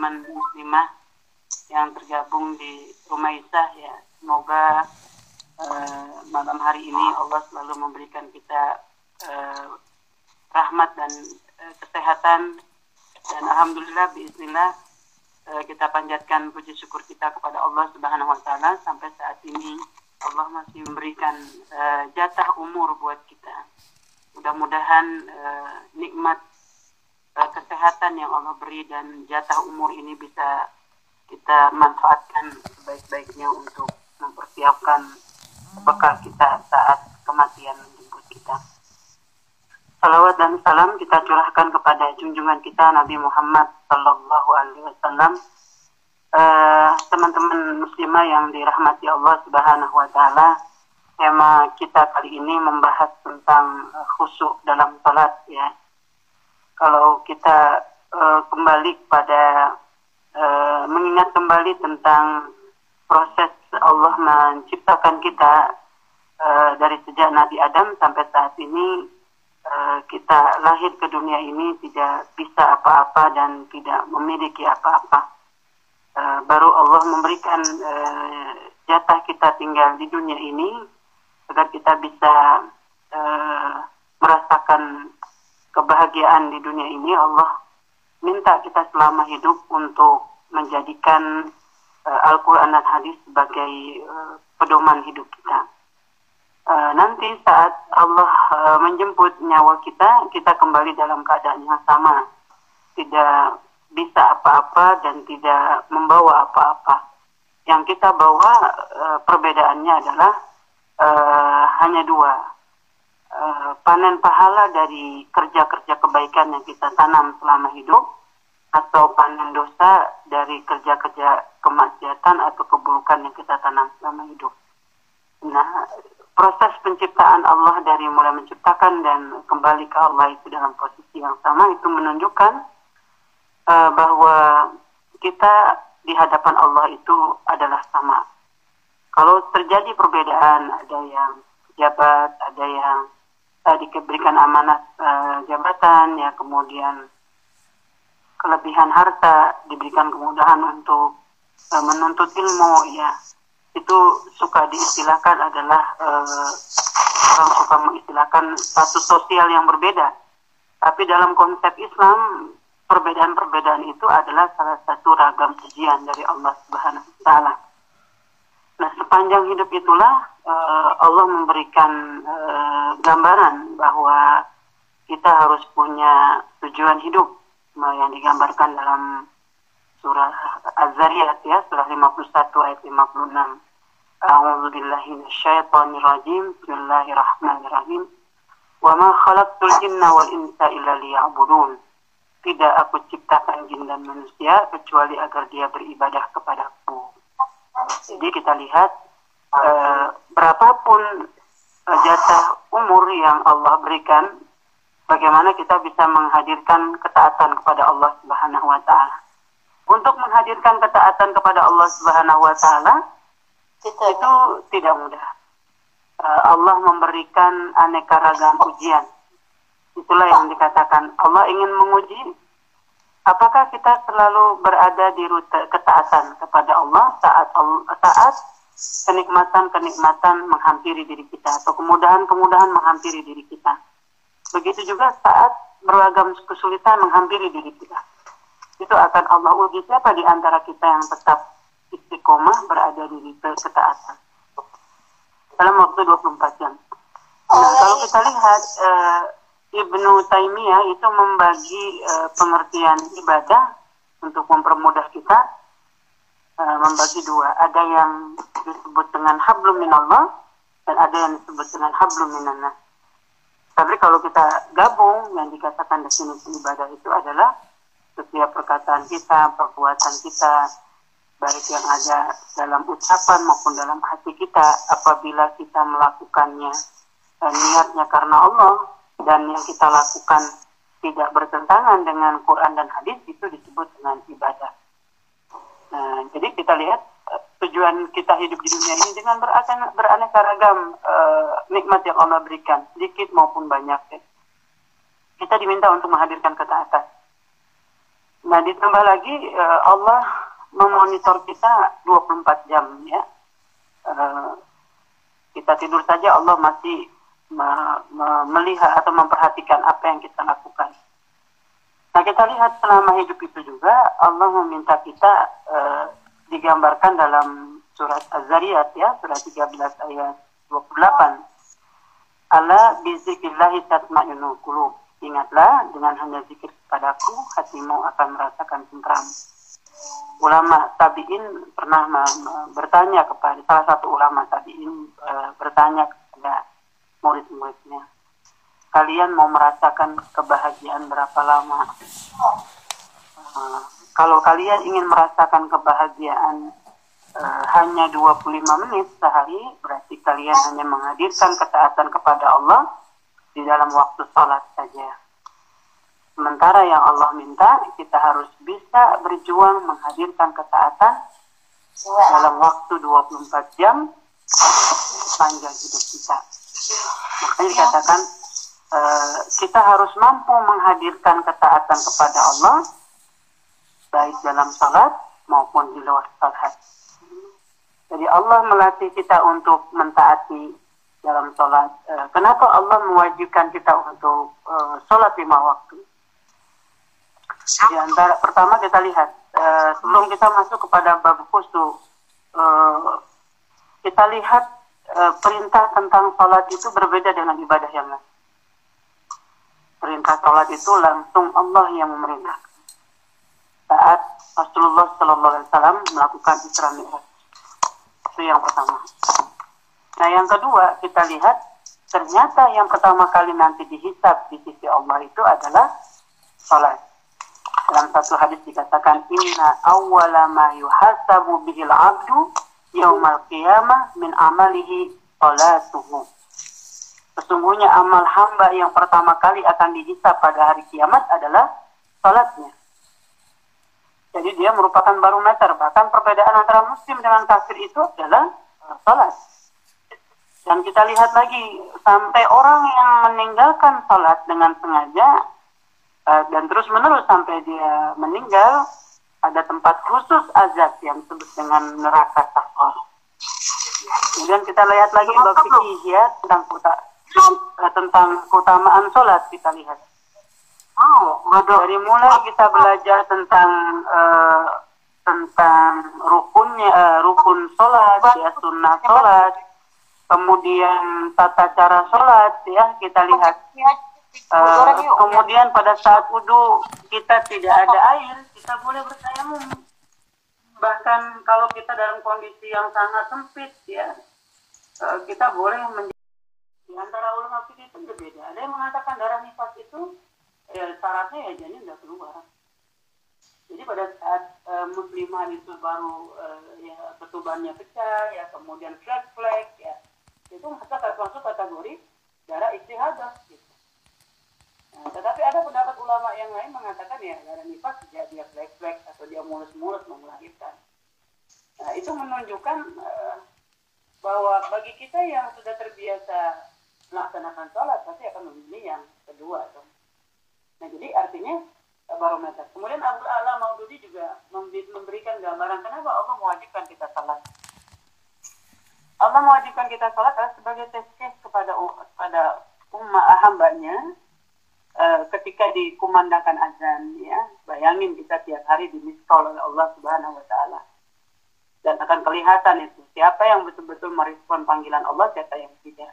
teman-teman muslimah yang tergabung di rumah Isah ya. Semoga uh, malam hari ini Allah selalu memberikan kita uh, rahmat dan uh, kesehatan. Dan alhamdulillah bismillah kita panjatkan puji syukur kita kepada Allah Subhanahu wa taala. Sampai saat ini Allah masih memberikan uh, jatah umur buat kita. Mudah-mudahan uh, nikmat uh, kesehatan yang Allah beri dan jatah umur ini bisa kita manfaatkan sebaik-baiknya untuk mempersiapkan bekal kita saat kematian menjemput kita. Salawat dan salam kita curahkan kepada junjungan kita Nabi Muhammad Sallallahu Alaihi Wasallam. Uh, teman-teman muslimah yang dirahmati Allah Subhanahu Wa Taala, tema kita kali ini membahas tentang khusyuk dalam salat ya. Kalau kita uh, kembali pada uh, mengingat kembali tentang proses Allah menciptakan kita uh, dari sejak Nabi Adam sampai saat ini uh, kita lahir ke dunia ini tidak bisa apa-apa dan tidak memiliki apa-apa. Uh, baru Allah memberikan uh, jatah kita tinggal di dunia ini agar kita bisa uh, merasakan kebahagiaan di dunia ini. Allah minta kita selama hidup untuk menjadikan uh, Al-Quran dan hadis sebagai uh, pedoman hidup kita. Uh, nanti saat Allah uh, menjemput nyawa kita, kita kembali dalam keadaan yang sama, tidak bisa apa-apa dan tidak membawa apa-apa. Yang kita bawa uh, perbedaannya adalah uh, hanya dua, uh, panen pahala dari kerja-kerja kebaikan yang kita tanam selama hidup atau panen dosa dari kerja-kerja kemaksiatan atau keburukan yang kita tanam selama hidup. Nah, proses penciptaan Allah dari mulai menciptakan dan kembali ke Allah itu dalam posisi yang sama itu menunjukkan uh, bahwa kita di hadapan Allah itu adalah sama. Kalau terjadi perbedaan, ada yang jabat, ada yang uh, diberikan amanat uh, jabatan, ya kemudian kelebihan harta, diberikan kemudahan untuk uh, menuntut ilmu, ya itu suka diistilahkan adalah uh, orang suka mengistilahkan status sosial yang berbeda. Tapi dalam konsep Islam perbedaan-perbedaan itu adalah salah satu ragam ujian dari Allah Subhanahu wa taala. Nah, sepanjang hidup itulah uh, Allah memberikan uh, gambaran bahwa kita harus punya tujuan hidup yang digambarkan dalam surah Az-Zariyat ya surah 51 ayat 56. A'udzu billahi minasyaitonir rajim. Bismillahirrahmanirrahim. Wa illa liya'budun. Tidak aku ciptakan jin dan manusia kecuali agar dia beribadah kepadaku. Jadi kita lihat eh, berapapun jatah umur yang Allah berikan bagaimana kita bisa menghadirkan ketaatan kepada Allah Subhanahu wa taala. Untuk menghadirkan ketaatan kepada Allah Subhanahu wa taala itu tidak mudah. Uh, Allah memberikan aneka ragam ujian. Itulah yang dikatakan Allah ingin menguji apakah kita selalu berada di rute ketaatan kepada Allah saat saat kenikmatan-kenikmatan menghampiri diri kita atau kemudahan-kemudahan menghampiri diri kita Begitu juga saat beragam kesulitan menghampiri diri kita. Itu akan Allah uji siapa di antara kita yang tetap istiqomah berada di ketaatan. Dalam waktu 24 jam. Nah, kalau kita lihat uh, Ibnu Taimiyah itu membagi uh, pengertian ibadah untuk mempermudah kita uh, membagi dua. Ada yang disebut dengan hablum minallah dan ada yang disebut dengan hablum minannas. Tapi kalau kita gabung yang dikatakan definisi ibadah itu adalah setiap perkataan kita, perbuatan kita, baik yang ada dalam ucapan maupun dalam hati kita, apabila kita melakukannya dan niatnya karena Allah dan yang kita lakukan tidak bertentangan dengan Quran dan hadis itu disebut dengan ibadah. Nah, jadi kita lihat tujuan kita hidup di dunia ini dengan beraneka, ragam uh, nikmat yang Allah berikan, sedikit maupun banyak. Ya. Kita diminta untuk menghadirkan ketaatan. Nah, ditambah lagi uh, Allah memonitor kita 24 jam ya. Uh, kita tidur saja Allah masih me me melihat atau memperhatikan apa yang kita lakukan. Nah, kita lihat selama hidup itu juga Allah meminta kita uh, digambarkan dalam surat Az-Zariyat ya, surat 13 ayat 28. Ala bizikrillahi tatma'innul qulub. Ingatlah dengan hanya zikir kepadaku hatimu akan merasakan tentram. Ulama tabi'in pernah bertanya kepada salah satu ulama tabi'in e, bertanya kepada murid-muridnya, kalian mau merasakan kebahagiaan berapa lama? E, kalau kalian ingin merasakan kebahagiaan uh, hanya 25 menit sehari berarti kalian hanya menghadirkan ketaatan kepada Allah di dalam waktu sholat saja. Sementara yang Allah minta kita harus bisa berjuang menghadirkan ketaatan dalam waktu 24 jam panjang hidup kita. Makanya dikatakan uh, kita harus mampu menghadirkan ketaatan kepada Allah baik dalam salat maupun di luar salat. Jadi Allah melatih kita untuk mentaati dalam sholat. Eh, kenapa Allah mewajibkan kita untuk uh, sholat lima waktu? Di antara pertama kita lihat sebelum kita masuk kepada bab khusus, kita lihat uh, perintah tentang sholat itu berbeda dengan ibadah yang lain. Perintah sholat itu langsung Allah yang memerintahkan. Saat Rasulullah Shallallahu Alaihi Wasallam melakukan Isra Mi'raj itu yang pertama. Nah, yang kedua, kita lihat ternyata yang pertama kali nanti dihisab di sisi Allah itu adalah salat. Dalam satu hadis dikatakan inna awwala ma yuhasabu bihil abdu yaumal qiyamah min amalihi salatuhu. Sesungguhnya amal hamba yang pertama kali akan dihisab pada hari kiamat adalah salatnya. Jadi dia merupakan barometer. Bahkan perbedaan antara muslim dengan kafir itu adalah uh, salat. Dan kita lihat lagi sampai orang yang meninggalkan salat dengan sengaja uh, dan terus menerus sampai dia meninggal ada tempat khusus azab yang disebut dengan neraka sakor. Kemudian kita lihat lagi bab fikih ya tentang kota, uh, tentang keutamaan salat kita lihat. Oh, dari mulai kita belajar tentang uh, tentang rukunnya, uh, rukun sholat, ya sunnah sholat, kemudian tata cara sholat, ya kita lihat. Uh, kemudian pada saat wudhu kita tidak ada air, kita boleh bertayamum. Bahkan kalau kita dalam kondisi yang sangat sempit, ya uh, kita boleh menjadi. Di antara ulama fikih itu berbeda. Ada yang mengatakan darah nifas itu ya syaratnya ya janin udah keluar jadi pada saat uh, muslimah itu baru uh, ya ketubannya pecah ya kemudian flag ya itu maka masuk kategori darah istihadah gitu. Nah, tetapi ada pendapat ulama yang lain mengatakan ya darah nifas ya dia flag flag atau dia mulus-mulus melahirkan. Nah, itu menunjukkan uh, bahwa bagi kita yang sudah terbiasa melaksanakan sholat pasti akan memilih yang kedua dong. Nah, jadi artinya eh, barometer. Kemudian Abu Ala Maududi juga memberikan gambaran kenapa Allah mewajibkan kita salat. Allah mewajibkan kita salat adalah sebagai tes kepada kepada umat hambanya e, ketika dikumandangkan azan ya bayangin kita tiap hari dimiskol oleh Allah Subhanahu wa taala dan akan kelihatan itu siapa yang betul-betul merespon panggilan Allah siapa yang tidak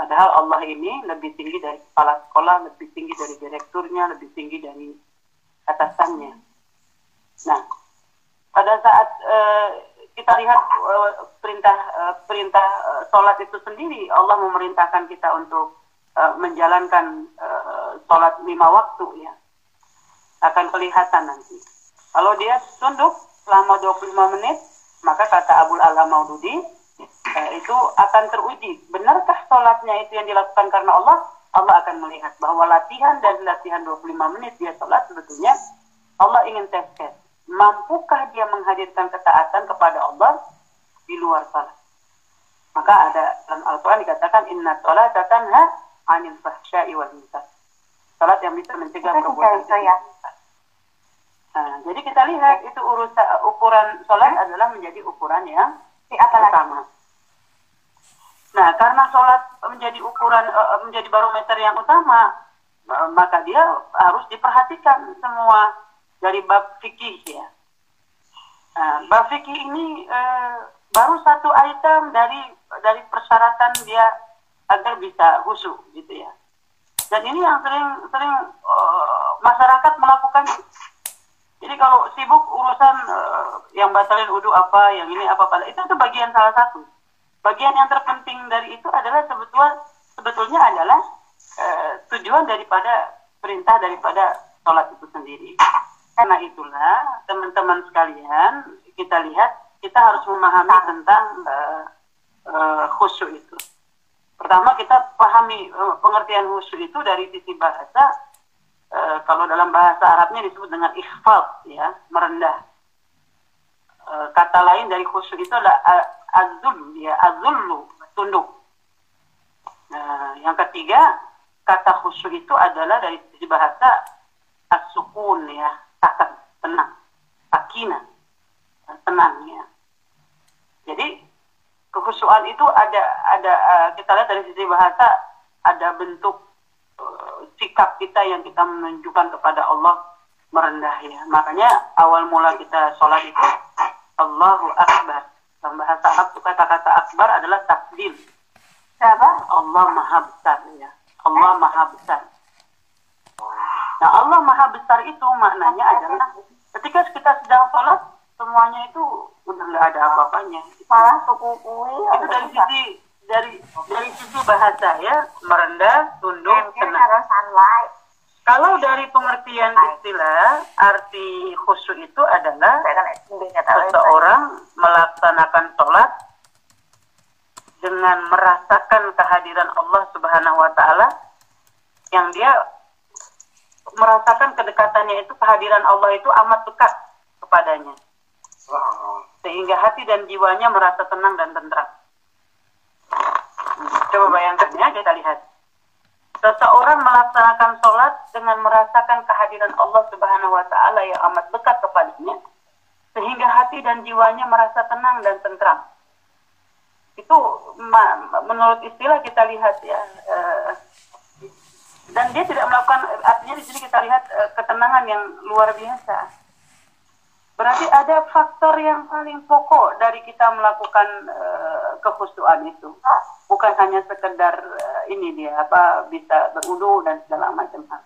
Padahal Allah ini lebih tinggi dari kepala sekolah, lebih tinggi dari direkturnya, lebih tinggi dari atasannya. Nah, pada saat uh, kita lihat uh, perintah uh, perintah uh, sholat itu sendiri, Allah memerintahkan kita untuk uh, menjalankan uh, sholat lima waktu ya. Akan kelihatan nanti. Kalau dia tunduk selama 25 menit, maka kata Abul Ala Maududi, eh, itu akan teruji. Benarkah sholatnya itu yang dilakukan karena Allah? Allah akan melihat bahwa latihan dan latihan 25 menit dia sholat sebetulnya Allah ingin tes tes. Mampukah dia menghadirkan ketaatan kepada Allah di luar salat? Maka ada dalam Al-Quran dikatakan inna sholat tanha anil fahsyai wal munkar. Salat yang bisa mencegah perbuatan ya. Nah, jadi kita lihat itu urusan ukuran sholat adalah menjadi ukuran yang utama. Nah, karena sholat menjadi ukuran uh, menjadi barometer yang utama, maka dia harus diperhatikan semua dari bab fikih ya. Nah, bab fikih ini uh, baru satu item dari dari persyaratan dia agar bisa khusyuk gitu ya. Dan ini yang sering sering uh, masyarakat melakukan. Jadi kalau sibuk urusan uh, yang batalin wudhu apa, yang ini apa pada itu itu bagian salah satu bagian yang terpenting dari itu adalah sebetulnya sebetulnya adalah e, tujuan daripada perintah daripada sholat itu sendiri. Karena itulah teman-teman sekalian kita lihat kita harus memahami tentang e, e, khusyuk itu. Pertama kita pahami e, pengertian khusyuk itu dari sisi bahasa. E, kalau dalam bahasa Arabnya disebut dengan ikhfal, ya merendah. E, kata lain dari khusyuk itu adalah azul ya azullu tunduk. Nah, yang ketiga kata khusyuk itu adalah dari sisi bahasa asukun ya akan tenang sakina tenang ya jadi kekhusyuan itu ada ada uh, kita lihat dari sisi bahasa ada bentuk uh, sikap kita yang kita menunjukkan kepada Allah merendah ya makanya awal mula kita sholat itu Allahu Akbar dalam bahasa Arab itu kata-kata akbar adalah takdim. Siapa? Allah Maha Besar ya. Allah Maha Besar. Nah Allah Maha Besar itu maknanya adalah ketika kita sedang sholat semuanya itu udah nggak ada apa-apanya. Malah suku kui. Itu dari sisi dari dari sisi bahasa ya merendah, tunduk, tenang. Kalau dari pengertian istilah, arti khusyuk itu adalah seseorang melaksanakan sholat dengan merasakan kehadiran Allah Subhanahu wa taala yang dia merasakan kedekatannya itu kehadiran Allah itu amat dekat kepadanya. Sehingga hati dan jiwanya merasa tenang dan tentram. Coba bayangkan ya, kita lihat. Seseorang melaksanakan sholat dengan merasakan kehadiran Allah Subhanahu wa taala yang amat dekat kepadanya sehingga hati dan jiwanya merasa tenang dan tentram. Itu menurut istilah kita lihat ya uh, dan dia tidak melakukan artinya di sini kita lihat uh, ketenangan yang luar biasa. Berarti ada faktor yang paling pokok dari kita melakukan uh, kekhusyuan itu. Bukan hanya sekedar uh, ini dia apa bisa berudu dan segala macam hal.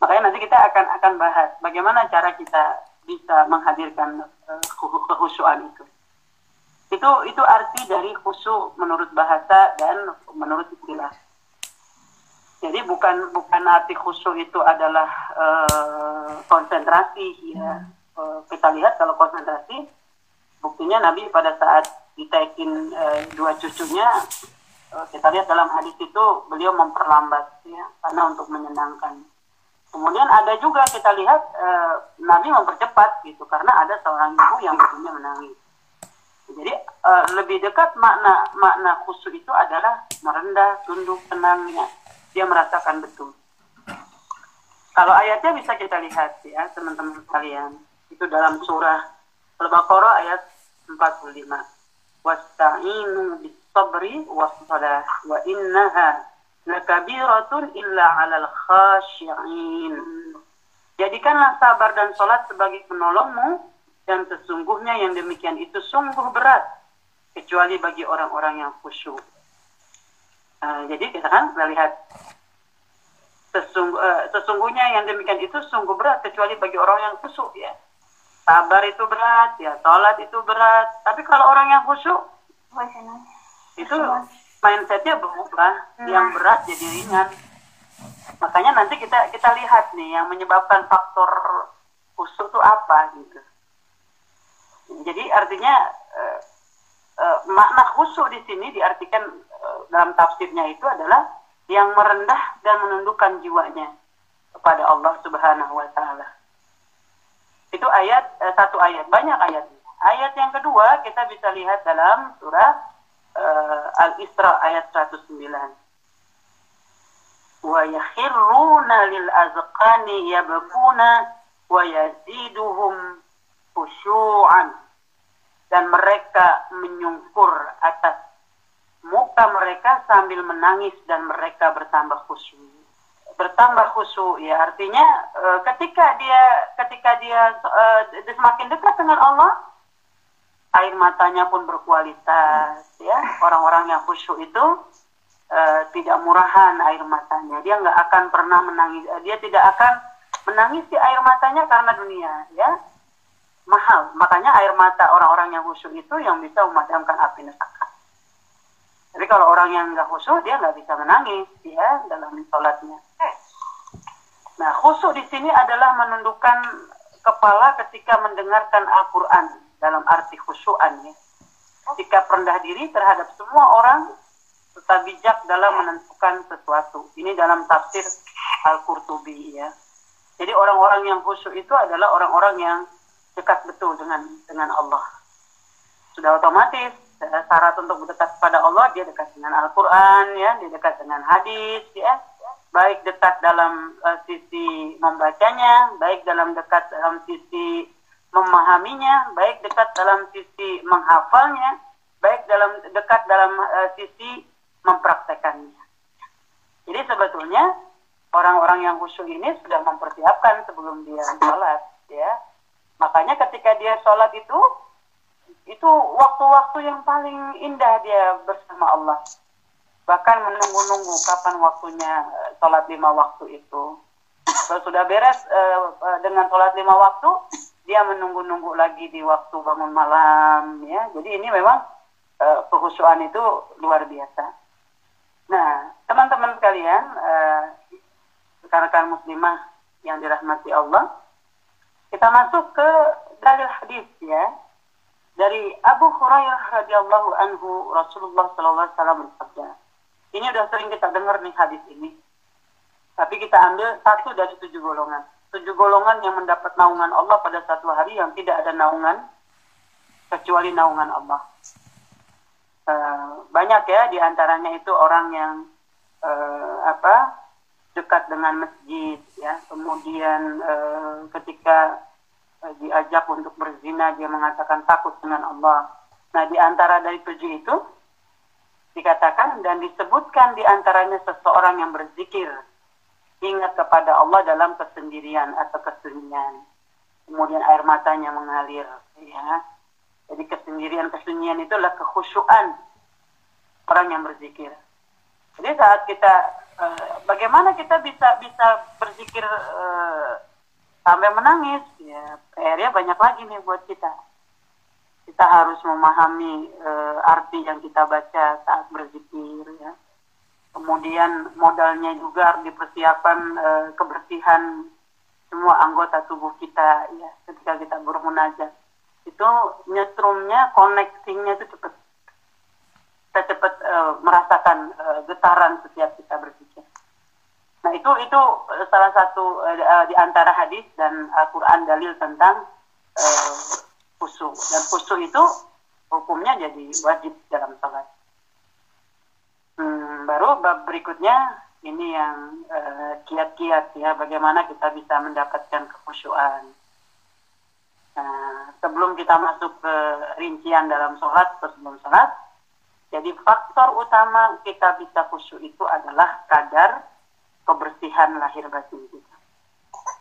Makanya nanti kita akan akan bahas bagaimana cara kita bisa menghadirkan uh, kekhusyuan itu. Itu itu arti dari khusyuk menurut bahasa dan menurut istilah. Jadi bukan bukan arti khusyuk itu adalah uh, konsentrasi ya Eh, kita lihat kalau konsentrasi buktinya Nabi pada saat ditekin e, dua cucunya e, kita lihat dalam hadis itu beliau memperlambat ya karena untuk menyenangkan. Kemudian ada juga kita lihat e, Nabi mempercepat gitu karena ada seorang ibu yang ibunya menangis. Jadi e, lebih dekat makna makna khusus itu adalah merendah tunduk tenangnya dia merasakan betul. Kalau ayatnya bisa kita lihat ya teman-teman sekalian itu dalam surah Al-Baqarah ayat 45. Wasta'inu bis-sabri was-salah wa innaha lakabiratun illa 'alal khashi'in. Jadikanlah sabar dan salat sebagai penolongmu dan sesungguhnya yang demikian itu sungguh berat kecuali bagi orang-orang yang khusyuk. Uh, jadi kita kan kita lihat sesungguh, uh, sesungguhnya yang demikian itu sungguh berat kecuali bagi orang yang khusyuk ya sabar itu berat, ya sholat itu berat. Tapi kalau orang yang khusyuk, itu mindsetnya berubah, hmm. yang berat jadi ringan. Makanya nanti kita kita lihat nih yang menyebabkan faktor khusyuk itu apa gitu. Jadi artinya eh, eh, makna khusyuk di sini diartikan eh, dalam tafsirnya itu adalah yang merendah dan menundukkan jiwanya kepada Allah Subhanahu wa taala. Itu ayat eh, satu ayat, banyak ayat. Ayat yang kedua kita bisa lihat dalam surah uh, Al-Isra ayat 109. Wa yakhirruna lil azqani yabkuna wa yaziduhum khusyu'an dan mereka menyungkur atas muka mereka sambil menangis dan mereka bertambah khusyuk bertambah khusyuk ya artinya e, ketika dia ketika dia e, semakin dekat dengan Allah air matanya pun berkualitas ya orang-orang yang khusyuk itu e, tidak murahan air matanya dia nggak akan pernah menangis dia tidak akan menangisi air matanya karena dunia ya mahal. Makanya air mata orang-orang yang khusyuk itu yang bisa memadamkan api neraka. Tapi kalau orang yang nggak khusyuk dia nggak bisa menangis ya dalam sholatnya. Nah khusyuk di sini adalah menundukkan kepala ketika mendengarkan Al-Quran dalam arti khusyuan ya. Ketika rendah diri terhadap semua orang serta bijak dalam menentukan sesuatu. Ini dalam tafsir Al-Qurtubi ya. Jadi orang-orang yang khusyuk itu adalah orang-orang yang dekat betul dengan dengan Allah. Sudah otomatis syarat untuk dekat kepada Allah dia dekat dengan Al-Qur'an ya, dia dekat dengan hadis ya. Baik dekat dalam uh, sisi membacanya, baik dalam dekat dalam sisi memahaminya, baik dekat dalam sisi menghafalnya, baik dalam dekat dalam uh, sisi mempraktekannya. Jadi sebetulnya orang-orang yang khusyuk ini sudah mempersiapkan sebelum dia sholat, ya Makanya ketika dia sholat itu, itu waktu-waktu yang paling indah dia bersama Allah. Bahkan menunggu-nunggu kapan waktunya eh, sholat lima waktu itu. Kalau sudah beres uh, dengan sholat lima waktu, dia menunggu-nunggu lagi di waktu bangun malam. ya. Jadi ini memang uh, kehusuan itu luar biasa. Nah, teman-teman sekalian, uh, rekan-rekan muslimah yang dirahmati Allah, kita masuk ke dalil hadis ya. Dari Abu Hurairah radhiyallahu anhu Rasulullah sallallahu alaihi wasallam bersabda. Ini udah sering kita dengar nih hadis ini. Tapi kita ambil satu dari tujuh golongan. Tujuh golongan yang mendapat naungan Allah pada satu hari yang tidak ada naungan kecuali naungan Allah. Uh, banyak ya di antaranya itu orang yang uh, apa dekat dengan masjid ya kemudian e, ketika diajak untuk berzina dia mengatakan takut dengan Allah. Nah di antara dari tujuh itu dikatakan dan disebutkan di antaranya seseorang yang berzikir ingat kepada Allah dalam kesendirian atau kesunyian. Kemudian air matanya mengalir ya. Jadi kesendirian kesunyian itulah kekhusyuan orang yang berzikir. Jadi saat kita Eh, bagaimana kita bisa bisa berzikir uh, sampai menangis. Ya PR-nya banyak lagi nih buat kita. Kita harus memahami uh, arti yang kita baca saat berzikir ya. Kemudian modalnya juga harus dipersiapkan uh, kebersihan semua anggota tubuh kita ya ketika kita bermunajat. Itu nyetrumnya koneksinya itu cepat kita cepat uh, merasakan uh, getaran setiap kita berpikir. Nah itu itu uh, salah satu uh, di antara hadis dan Al-Quran dalil tentang uh, dan khusyuk itu hukumnya jadi wajib dalam sholat. Hmm, baru bab berikutnya ini yang kiat-kiat uh, ya bagaimana kita bisa mendapatkan kekhusyuan. Nah, sebelum kita masuk ke rincian dalam sholat sebelum sholat, jadi faktor utama kita bisa khusyuk itu adalah kadar kebersihan lahir batin kita.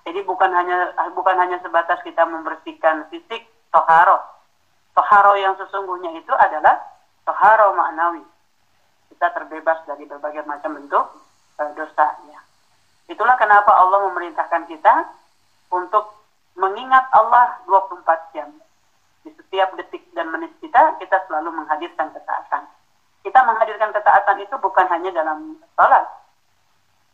Jadi bukan hanya bukan hanya sebatas kita membersihkan fisik toharo. Toharo yang sesungguhnya itu adalah toharo maknawi. Kita terbebas dari berbagai macam bentuk e, dosa. Ya. Itulah kenapa Allah memerintahkan kita untuk mengingat Allah 24 jam. Di setiap detik dan menit kita, kita selalu menghadirkan ketaatan kita menghadirkan ketaatan itu bukan hanya dalam sholat,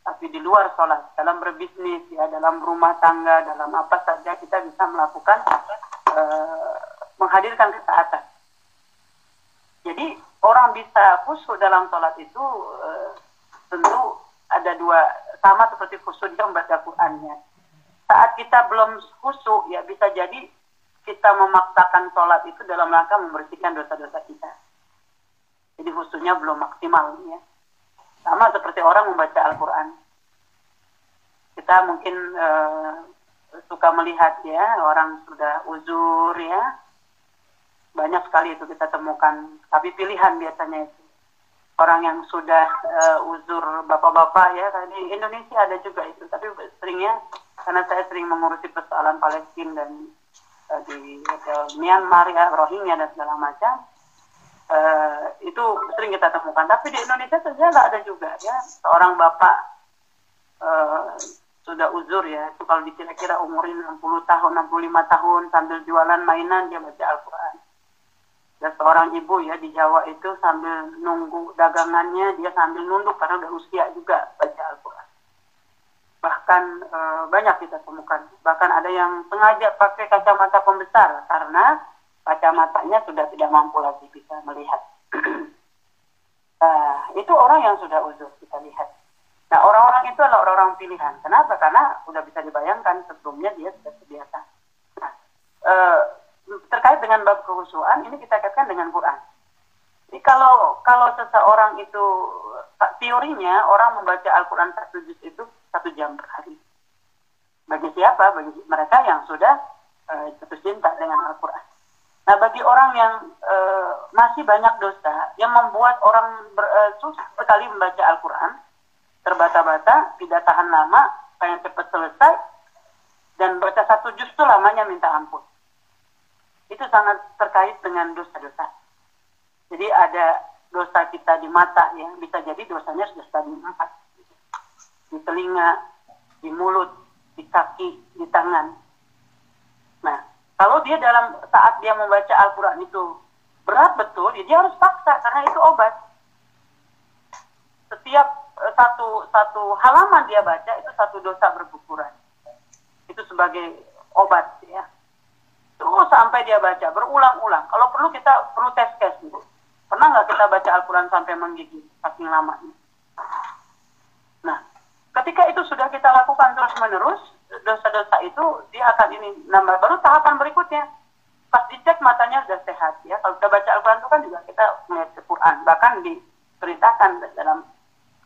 tapi di luar sholat, dalam berbisnis, ya, dalam rumah tangga, dalam apa saja kita bisa melakukan uh, menghadirkan ketaatan. Jadi orang bisa khusyuk dalam sholat itu uh, tentu ada dua sama seperti khusyuk dia membaca Qurannya. Saat kita belum khusyuk ya bisa jadi kita memaksakan sholat itu dalam rangka membersihkan dosa-dosa kita jadi khususnya belum maksimal ya. Sama seperti orang membaca Al-Quran. Kita mungkin uh, suka melihat ya orang sudah uzur ya banyak sekali itu kita temukan tapi pilihan biasanya itu orang yang sudah uh, uzur bapak-bapak ya di Indonesia ada juga itu tapi seringnya karena saya sering mengurusi persoalan Palestina dan uh, di uh, Myanmar ya Rohingya dan segala macam uh, itu sering kita temukan. Tapi di Indonesia saja nggak ada juga ya. Seorang bapak uh, sudah uzur ya. Itu kalau dikira-kira umurnya 60 tahun 65 tahun sambil jualan mainan dia baca Al-Quran. Dan seorang ibu ya di Jawa itu sambil nunggu dagangannya dia sambil nunduk karena udah usia juga baca Al-Quran. Bahkan e, banyak kita temukan. Bahkan ada yang sengaja pakai kacamata pembesar karena kacamatanya sudah tidak mampu lagi bisa melihat nah, itu orang yang sudah uzur kita lihat nah orang-orang itu adalah orang-orang pilihan kenapa karena sudah bisa dibayangkan sebelumnya dia sudah terbiasa nah, e, terkait dengan bab kehusuan ini kita kaitkan dengan Quran. Jadi kalau kalau seseorang itu teorinya orang membaca Al-Quran satu juz itu satu jam per hari. Bagi siapa? Bagi mereka yang sudah jatuh cinta dengan Al-Quran. Nah bagi orang yang uh, masih banyak dosa yang membuat orang ber, uh, susah sekali membaca Al-Quran, terbata-bata, tidak tahan lama, pengen cepat selesai, dan baca satu juz itu lamanya minta ampun itu sangat terkait dengan dosa-dosa. Jadi ada dosa kita di mata ya, bisa jadi dosanya sudah stadium empat. Di telinga, di mulut, di kaki, di tangan. Nah, kalau dia dalam saat dia membaca Al-Quran itu berat betul, ya dia harus paksa karena itu obat. Setiap eh, satu satu halaman dia baca itu satu dosa berguguran. Itu sebagai obat ya Terus sampai dia baca berulang-ulang. Kalau perlu kita perlu tes case gitu. Pernah nggak kita baca Al-Quran sampai menggigit saking lamanya? Nah, ketika itu sudah kita lakukan terus-menerus, dosa-dosa itu dia akan ini nambah. Baru tahapan berikutnya, pas dicek matanya sudah sehat ya. Kalau kita baca Al-Quran itu kan juga kita melihat Al-Quran. Bahkan diceritakan dalam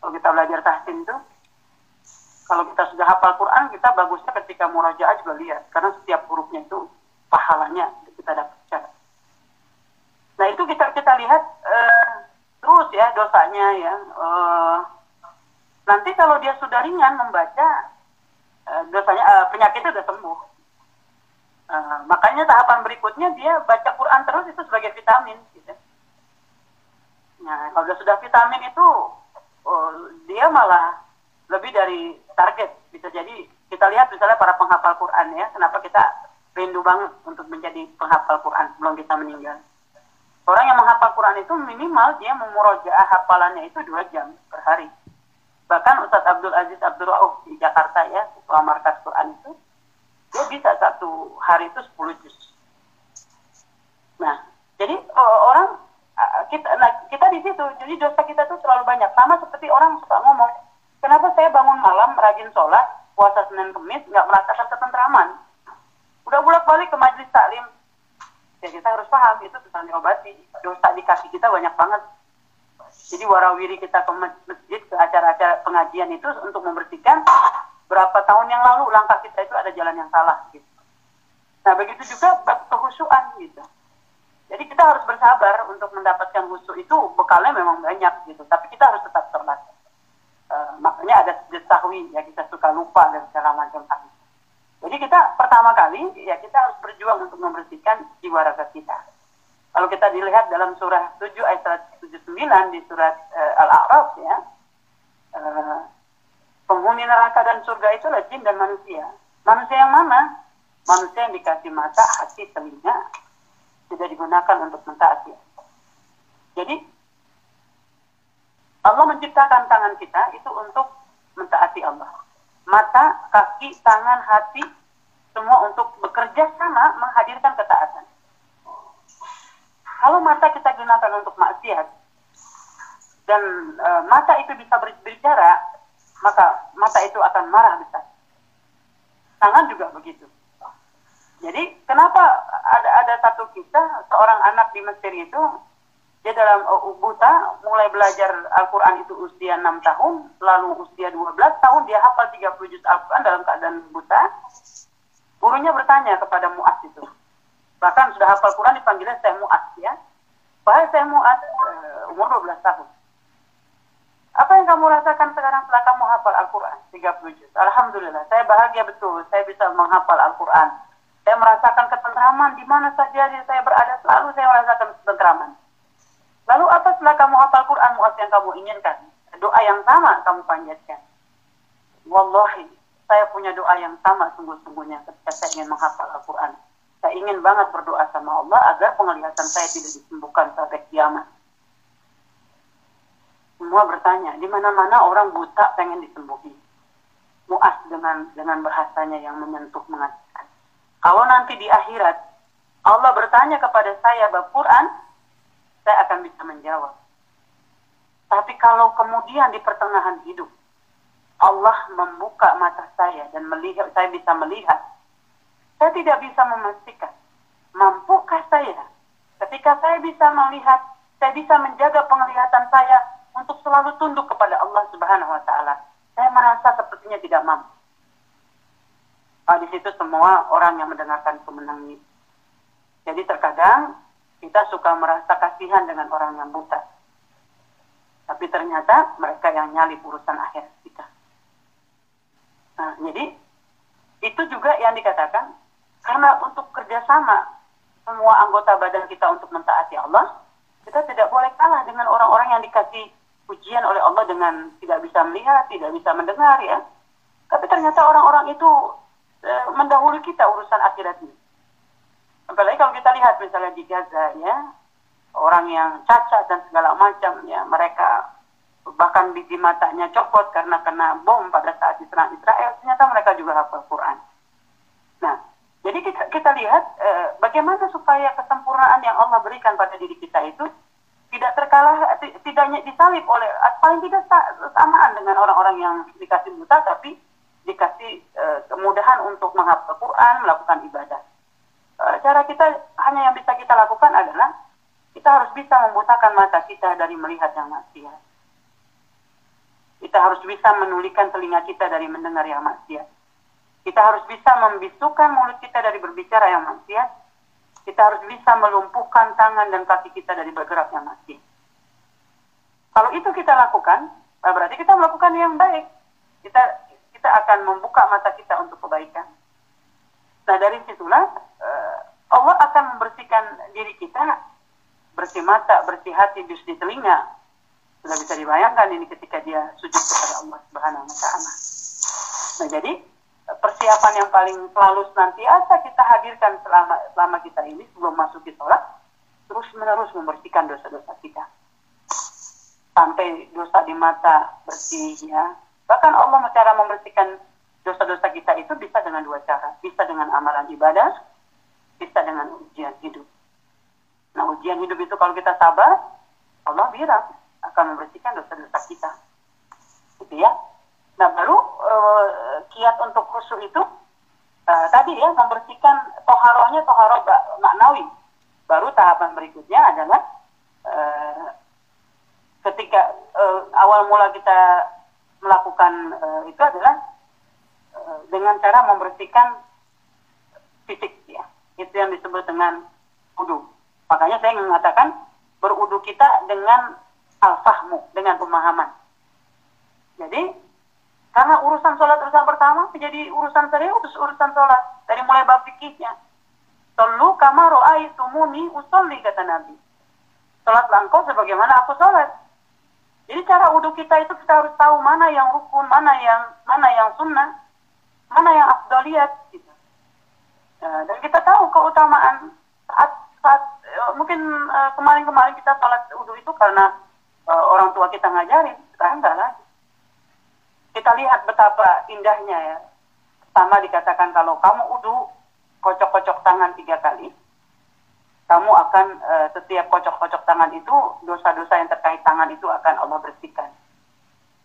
kalau kita belajar tahsin itu, kalau kita sudah hafal Quran, kita bagusnya ketika murajaah juga lihat. Karena setiap hurufnya itu pahalanya kita dapatkan. Nah itu kita kita lihat uh, terus ya dosanya ya. Uh, nanti kalau dia sudah ringan membaca uh, dosanya uh, penyakitnya sudah sembuh. Uh, makanya tahapan berikutnya dia baca Quran terus itu sebagai vitamin. Gitu. Nah kalau sudah vitamin itu uh, dia malah lebih dari target. Bisa jadi kita lihat misalnya para penghafal Quran ya, kenapa kita rindu banget untuk menjadi penghafal Quran sebelum kita meninggal. Orang yang menghafal Quran itu minimal dia memurojaah hafalannya itu dua jam per hari. Bahkan Ustadz Abdul Aziz Abdul Rauf di Jakarta ya, ketua markas Quran itu, dia bisa satu hari itu 10 juz. Nah, jadi orang kita nah, kita di situ, jadi dosa kita tuh terlalu banyak. Sama seperti orang suka ngomong, kenapa saya bangun malam rajin sholat, puasa Senin Kemis, nggak merasakan ketentraman? udah bolak balik ke majelis taklim ya kita harus paham itu tentang diobati dosa di kaki kita banyak banget jadi warawiri kita ke masjid ke acara-acara pengajian itu untuk membersihkan berapa tahun yang lalu langkah kita itu ada jalan yang salah gitu. Nah begitu juga kehusuan gitu. Jadi kita harus bersabar untuk mendapatkan khusyuk itu bekalnya memang banyak gitu. Tapi kita harus tetap sholat uh, makanya ada sahwi ya kita suka lupa dan segala macam. Jadi kita pertama kali ya kita harus berjuang untuk membersihkan jiwa raga kita. Kalau kita dilihat dalam surah 7 ayat 79 di surat uh, Al-A'raf ya, uh, penghuni neraka dan surga itu adalah jin dan manusia. Manusia yang mana? Manusia yang dikasih mata, hati, telinga, tidak digunakan untuk mentaati. Jadi Allah menciptakan tangan kita itu untuk mentaati Allah mata, kaki, tangan, hati, semua untuk bekerja sama menghadirkan ketaatan. Kalau mata kita gunakan untuk maksiat dan e, mata itu bisa berbicara, maka mata itu akan marah besar. Tangan juga begitu. Jadi kenapa ada ada satu kisah seorang anak di Mesir itu dia dalam buta mulai belajar Al-Quran itu usia 6 tahun, lalu usia 12 tahun dia hafal 30 juz Al-Quran dalam keadaan buta. Gurunya bertanya kepada Mu'ad itu. Bahkan sudah hafal Quran dipanggilnya saya Mu'ad ya. Wahai saya Mu'ad, uh, umur 12 tahun. Apa yang kamu rasakan sekarang setelah kamu hafal Al-Quran? 30 juz. Alhamdulillah, saya bahagia betul. Saya bisa menghafal Al-Quran. Saya merasakan ketentraman di mana saja saya berada. Selalu saya merasakan ketentraman. Lalu apa setelah kamu hafal Quran muat yang kamu inginkan? Doa yang sama kamu panjatkan. Wallahi, saya punya doa yang sama sungguh-sungguhnya ketika saya ingin menghafal Al-Quran. Saya ingin banget berdoa sama Allah agar penglihatan saya tidak disembuhkan sampai kiamat. Semua bertanya, di mana-mana orang buta pengen disembuhi. Muas dengan dengan bahasanya yang menyentuh mengatakan, kalau nanti di akhirat Allah bertanya kepada saya bab Quran, saya akan bisa menjawab. Tapi kalau kemudian di pertengahan hidup Allah membuka mata saya dan melihat saya bisa melihat, saya tidak bisa memastikan mampukah saya ketika saya bisa melihat, saya bisa menjaga penglihatan saya untuk selalu tunduk kepada Allah Subhanahu wa taala. Saya merasa sepertinya tidak mampu. Nah, di situ semua orang yang mendengarkan menangis. Jadi terkadang kita suka merasa kasihan dengan orang yang buta. Tapi ternyata mereka yang nyali urusan akhir kita. Nah, jadi itu juga yang dikatakan untuk kerjasama semua anggota badan kita untuk mentaati Allah, kita tidak boleh kalah dengan orang-orang yang dikasih ujian oleh Allah dengan tidak bisa melihat, tidak bisa mendengar ya. Tapi ternyata orang-orang itu e, mendahului kita urusan akhirat ini. Apalagi kalau kita lihat misalnya di Gaza ya, orang yang cacat dan segala macam ya, mereka bahkan biji matanya copot karena kena bom pada saat diserang Israel, ternyata mereka juga hafal Quran. Jadi kita, kita lihat e, bagaimana supaya kesempurnaan yang Allah berikan pada diri kita itu tidak terkalah tidak disalib oleh paling tidak samaan dengan orang-orang yang dikasih buta tapi dikasih e, kemudahan untuk menghafal Quran melakukan ibadah. E, cara kita hanya yang bisa kita lakukan adalah kita harus bisa membutakan mata kita dari melihat yang maksiat. Kita harus bisa menulikan telinga kita dari mendengar yang maksiat kita harus bisa membisukan mulut kita dari berbicara yang maksiat kita harus bisa melumpuhkan tangan dan kaki kita dari bergerak yang masih. Kalau itu kita lakukan, nah berarti kita melakukan yang baik. Kita kita akan membuka mata kita untuk kebaikan. Nah dari situlah uh, Allah akan membersihkan diri kita, bersih mata, bersih hati, bersih telinga. Sudah bisa dibayangkan ini ketika dia sujud kepada Allah Subhanahu Wa Taala. Nah jadi persiapan yang paling selalu senantiasa kita hadirkan selama selama kita ini sebelum masuk di sholat terus menerus membersihkan dosa-dosa kita. Sampai dosa di mata bersih ya bahkan Allah cara membersihkan dosa-dosa kita itu bisa dengan dua cara. Bisa dengan amalan ibadah bisa dengan ujian hidup. Nah ujian hidup itu kalau kita sabar Allah bilang akan membersihkan dosa-dosa kita. Gitu ya Nah baru uh, kiat untuk khusyuk itu uh, tadi ya membersihkan toharohnya toharoh maknawi. Baru tahapan berikutnya adalah uh, ketika uh, awal mula kita melakukan uh, itu adalah uh, dengan cara membersihkan fisik ya. Itu yang disebut dengan wudhu. Makanya saya mengatakan berudu kita dengan al-fahmu, dengan pemahaman. Jadi karena urusan sholat urusan pertama menjadi urusan serius urusan sholat dari mulai bab fikihnya. Tolu kama tumuni usolli kata Nabi. Sholat langkau sebagaimana aku sholat. Jadi cara wudhu kita itu kita harus tahu mana yang rukun, mana yang mana yang sunnah, mana yang afdaliyat. Gitu. Nah, dan kita tahu keutamaan saat saat uh, mungkin uh, kemarin-kemarin kita sholat wudhu itu karena uh, orang tua kita ngajarin, sekarang enggak lagi kita lihat betapa indahnya ya. Sama dikatakan kalau kamu udu kocok-kocok tangan tiga kali, kamu akan e, setiap kocok-kocok tangan itu dosa-dosa yang terkait tangan itu akan Allah bersihkan.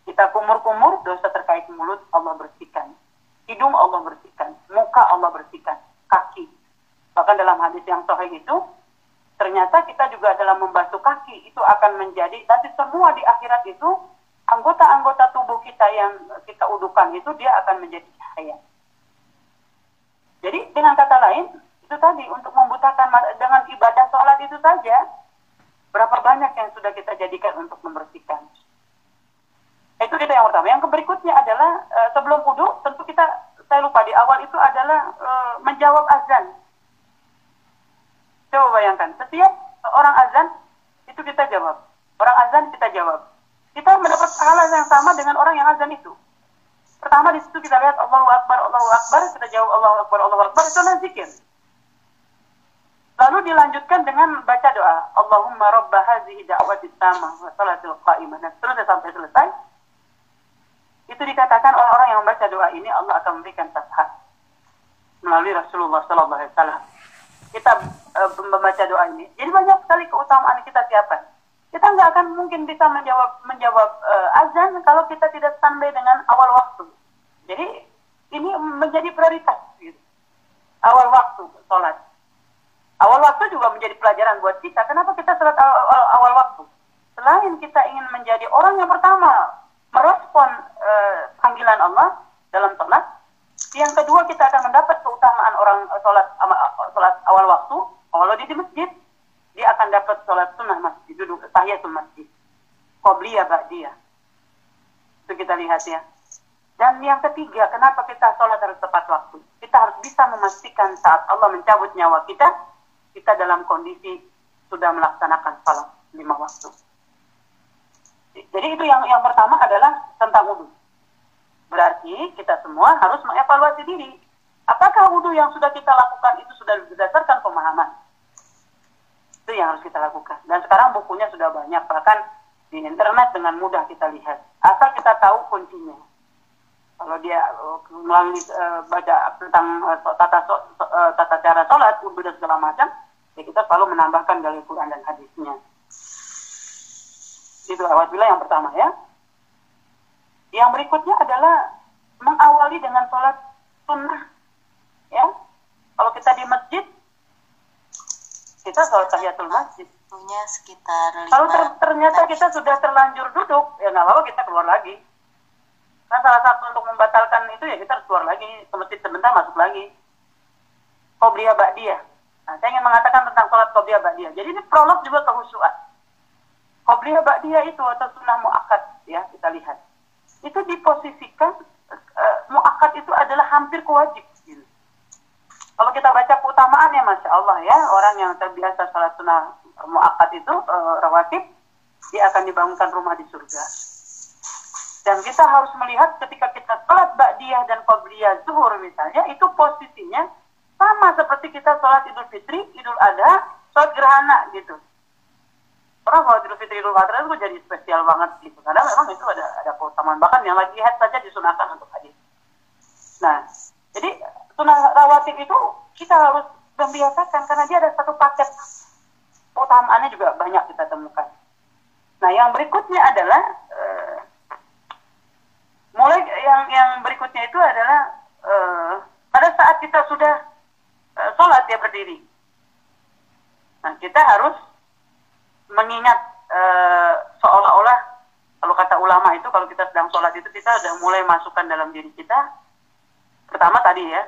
Kita kumur-kumur dosa terkait mulut Allah bersihkan. Hidung Allah bersihkan, muka Allah bersihkan, kaki. Bahkan dalam hadis yang sahih itu ternyata kita juga dalam membasuh kaki itu akan menjadi nanti semua di akhirat itu anggota-anggota tubuh kita yang kita udukan itu dia akan menjadi cahaya. Jadi dengan kata lain, itu tadi untuk membutakan dengan ibadah sholat itu saja, berapa banyak yang sudah kita jadikan untuk membersihkan. Itu kita yang pertama. Yang berikutnya adalah uh, sebelum wudhu, tentu kita saya lupa di awal itu adalah uh, menjawab azan. Coba bayangkan, setiap orang azan itu kita jawab. Orang azan kita jawab. Kita mendapat pahala yang sama dengan orang yang azan itu. Pertama di situ kita lihat Allahu Akbar, Allahu Akbar, kita jawab Allahu Akbar, Allahu Akbar, itu adalah zikir. Lalu dilanjutkan dengan baca doa, Allahumma rabba hazihi da'wati tamah wa salatil qa'imah. Dan seterusnya sampai selesai. Itu dikatakan orang-orang yang membaca doa ini Allah akan memberikan syafaat melalui Rasulullah Wasallam. Kita uh, membaca doa ini. Jadi banyak sekali keutamaan kita siapkan. Kita nggak akan mungkin bisa menjawab menjawab uh, azan kalau kita tidak standby dengan awal waktu. Jadi ini menjadi prioritas. Gitu. Awal waktu sholat. Awal waktu juga menjadi pelajaran buat kita. Kenapa kita sholat awal, awal, waktu? Selain kita ingin menjadi orang yang pertama merespon uh, panggilan Allah dalam sholat. Yang kedua kita akan mendapat keutamaan orang sholat, sholat awal waktu. Kalau di masjid, dia akan dapat sholat sunnah tahiyatul masjid. Qobliya ba'diyah. Itu kita lihat ya. Dan yang ketiga, kenapa kita sholat harus tepat waktu? Kita harus bisa memastikan saat Allah mencabut nyawa kita, kita dalam kondisi sudah melaksanakan sholat lima waktu. Jadi itu yang yang pertama adalah tentang wudhu. Berarti kita semua harus mengevaluasi diri. Apakah wudhu yang sudah kita lakukan itu sudah berdasarkan pemahaman? Itu yang harus kita lakukan. Dan sekarang bukunya sudah banyak, bahkan di internet dengan mudah kita lihat. Asal kita tahu kuncinya. Kalau dia uh, melalui uh, baca tentang uh, tata uh, tata cara sholat, dan segala macam, ya kita selalu menambahkan dari Quran dan hadisnya. Itu awalnya yang pertama ya. Yang berikutnya adalah mengawali dengan sholat sunnah. Ya, kalau kita di masjid, kita sholat tahiyatul masjid. Punya sekitar Kalau ter ternyata kita sudah terlanjur duduk, ya nggak apa-apa kita keluar lagi. Kan salah satu untuk membatalkan itu ya kita harus keluar lagi ke masjid sebentar masuk lagi. Qobliyah Ba'diyah. Nah, saya ingin mengatakan tentang sholat Qobliyah Ba'diyah. Jadi ini prolog juga kehusuan. Qobliyah Ba'diyah itu atau sunnah mu'akad ya kita lihat. Itu diposisikan uh, mu'akad itu adalah hampir kewajib. Kalau kita baca keutamaannya Masya Allah ya, orang yang terbiasa salat sunnah mu'akad itu uh, rawatib, dia akan dibangunkan rumah di surga. Dan kita harus melihat ketika kita sholat ba'diyah dan qobliyah zuhur misalnya, itu posisinya sama seperti kita sholat idul fitri, idul adha, sholat gerhana gitu. Orang sholat idul fitri, idul adha itu jadi spesial banget gitu. Karena memang itu ada ada keutamaan. Bahkan yang lagi head saja disunahkan untuk hadir. Nah, jadi rawatib itu kita harus membiasakan karena dia ada satu paket keutamaannya juga banyak kita temukan. Nah, yang berikutnya adalah uh, mulai yang yang berikutnya itu adalah uh, pada saat kita sudah uh, sholat dia berdiri. Nah, kita harus mengingat uh, seolah-olah kalau kata ulama itu kalau kita sedang sholat itu kita sudah mulai masukkan dalam diri kita. Pertama tadi ya,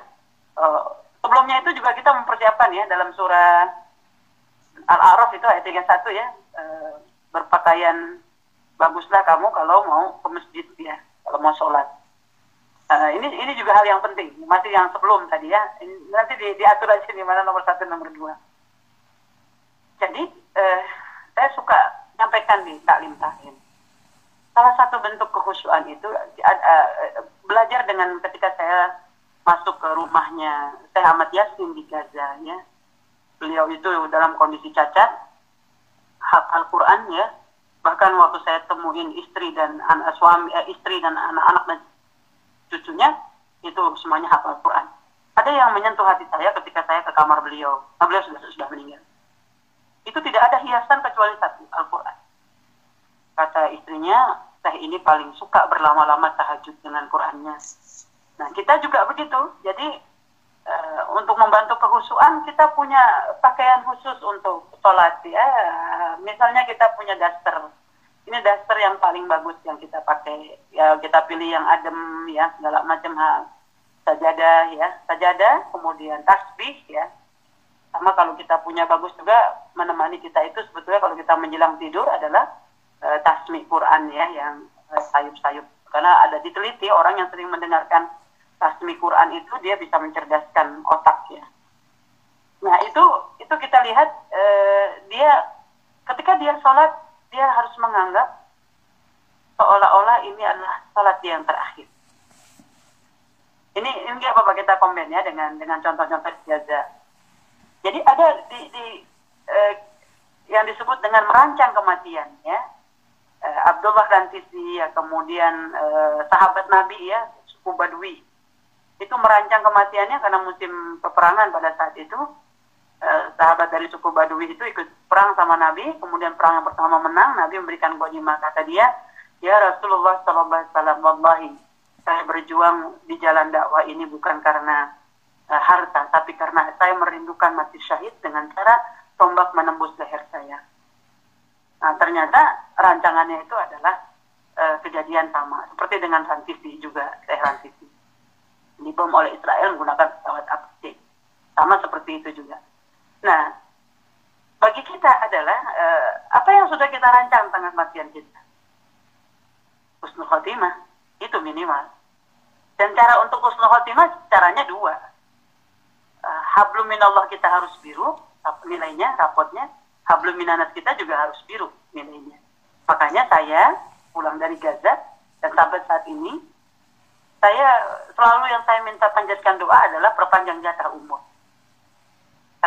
uh, sebelumnya itu juga kita mempersiapkan ya dalam surah Al-A'raf itu ayat 31 ya, uh, berpakaian baguslah kamu kalau mau ke masjid ya kalau mau sholat. Uh, ini ini juga hal yang penting. Masih yang sebelum tadi ya. Ini, nanti di, diatur aja di mana nomor satu nomor dua. Jadi uh, saya suka nyampaikan di taklim taklim. Salah satu bentuk kekhusyuan itu belajar dengan ketika saya masuk ke rumahnya saya Ahmad Yasin di Gaza ya. Beliau itu dalam kondisi cacat, hak Al-Quran ya, bahkan waktu saya temuin istri dan anak suami eh, istri dan anak-anak dan cucunya itu semuanya hafal Quran. Ada yang menyentuh hati saya ketika saya ke kamar beliau. Nah, beliau sudah sudah meninggal. Itu tidak ada hiasan kecuali satu Al-Quran. Kata istrinya, saya ini paling suka berlama-lama tahajud dengan Qurannya. Nah kita juga begitu. Jadi uh, untuk membantu kehusuan kita punya pakaian khusus untuk sholat ya. Misalnya kita punya daster. Ini daster yang paling bagus yang kita pakai. Ya kita pilih yang adem ya segala macam hal. sajadah ya sajadah kemudian tasbih ya sama kalau kita punya bagus juga menemani kita itu sebetulnya kalau kita menjelang tidur adalah uh, tasmi Quran ya yang uh, sayup-sayup karena ada diteliti orang yang sering mendengarkan tasmi Quran itu dia bisa mencerdaskan otak ya nah itu itu kita lihat uh, dia ketika dia sholat dia harus menganggap seolah-olah ini adalah sholat yang terakhir ini ini apa kita komen ya dengan dengan contoh-contoh jaza. Jadi ada di, di eh, yang disebut dengan merancang kematian ya. Eh, Abdullah Rantisi ya kemudian eh, sahabat Nabi ya suku Badui itu merancang kematiannya karena musim peperangan pada saat itu eh, sahabat dari suku Badui itu ikut perang sama Nabi kemudian perang yang pertama menang Nabi memberikan ghanimah kata dia ya Rasulullah Sallallahu Alaihi saya berjuang di jalan dakwah ini bukan karena uh, harta, tapi karena saya merindukan mati syahid dengan cara tombak menembus leher saya. Nah, ternyata rancangannya itu adalah uh, kejadian sama, seperti dengan Rantisi juga, saya Rantisi. Dibom oleh Israel menggunakan pesawat APC. Sama seperti itu juga. Nah, bagi kita adalah uh, apa yang sudah kita rancang tengah matian kita. Husnul khotimah, itu minimal. Dan cara untuk husnul khotimah caranya dua. Uh, hablum minallah kita harus biru, nilainya, rapotnya. Hablum minanas kita juga harus biru nilainya. Makanya saya pulang dari Gaza dan sampai saat ini, saya selalu yang saya minta panjatkan doa adalah perpanjang jatah umur.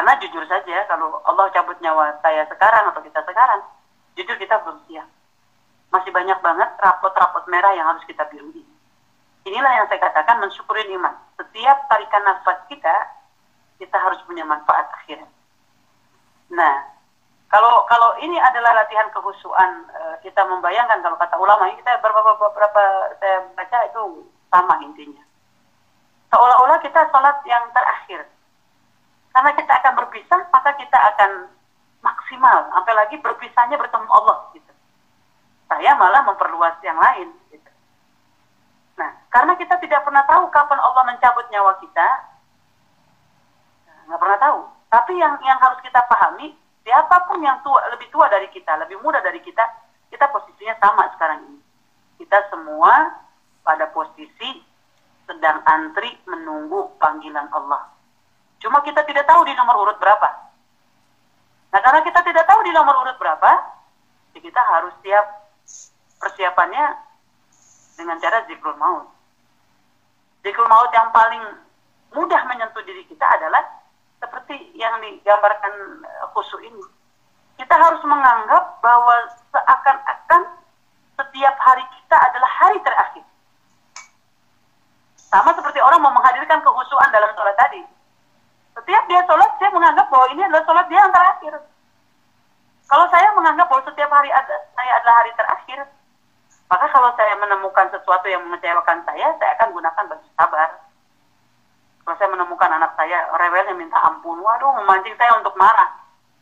Karena jujur saja, kalau Allah cabut nyawa saya sekarang atau kita sekarang, jujur kita belum siap. Masih banyak banget rapot-rapot merah yang harus kita biruin Inilah yang saya katakan mensyukuri iman. Setiap tarikan nafas kita, kita harus punya manfaat akhirat. Nah, kalau kalau ini adalah latihan kehusuan, uh, kita membayangkan kalau kata ulama ini kita beberapa beberapa saya baca itu sama intinya. Seolah-olah kita sholat yang terakhir. Karena kita akan berpisah, maka kita akan maksimal. Sampai lagi berpisahnya bertemu Allah. Gitu. Saya malah memperluas yang lain. Gitu. Nah, karena kita tidak pernah tahu kapan Allah mencabut nyawa kita, nggak pernah tahu. Tapi yang yang harus kita pahami, siapa pun yang tua, lebih tua dari kita, lebih muda dari kita, kita posisinya sama sekarang ini. Kita semua pada posisi sedang antri menunggu panggilan Allah. Cuma kita tidak tahu di nomor urut berapa. Nah, karena kita tidak tahu di nomor urut berapa, ya kita harus siap persiapannya dengan cara zikrul maut. Zikrul maut yang paling mudah menyentuh diri kita adalah seperti yang digambarkan eh, khusus ini. Kita harus menganggap bahwa seakan-akan setiap hari kita adalah hari terakhir. Sama seperti orang mau menghadirkan kehusuan dalam sholat tadi. Setiap dia sholat, saya menganggap bahwa ini adalah sholat dia yang terakhir. Kalau saya menganggap bahwa setiap hari ada, saya adalah hari terakhir, maka kalau saya menemukan sesuatu yang mengecewakan saya, saya akan gunakan baju sabar. Kalau saya menemukan anak saya rewel yang minta ampun, waduh memancing saya untuk marah.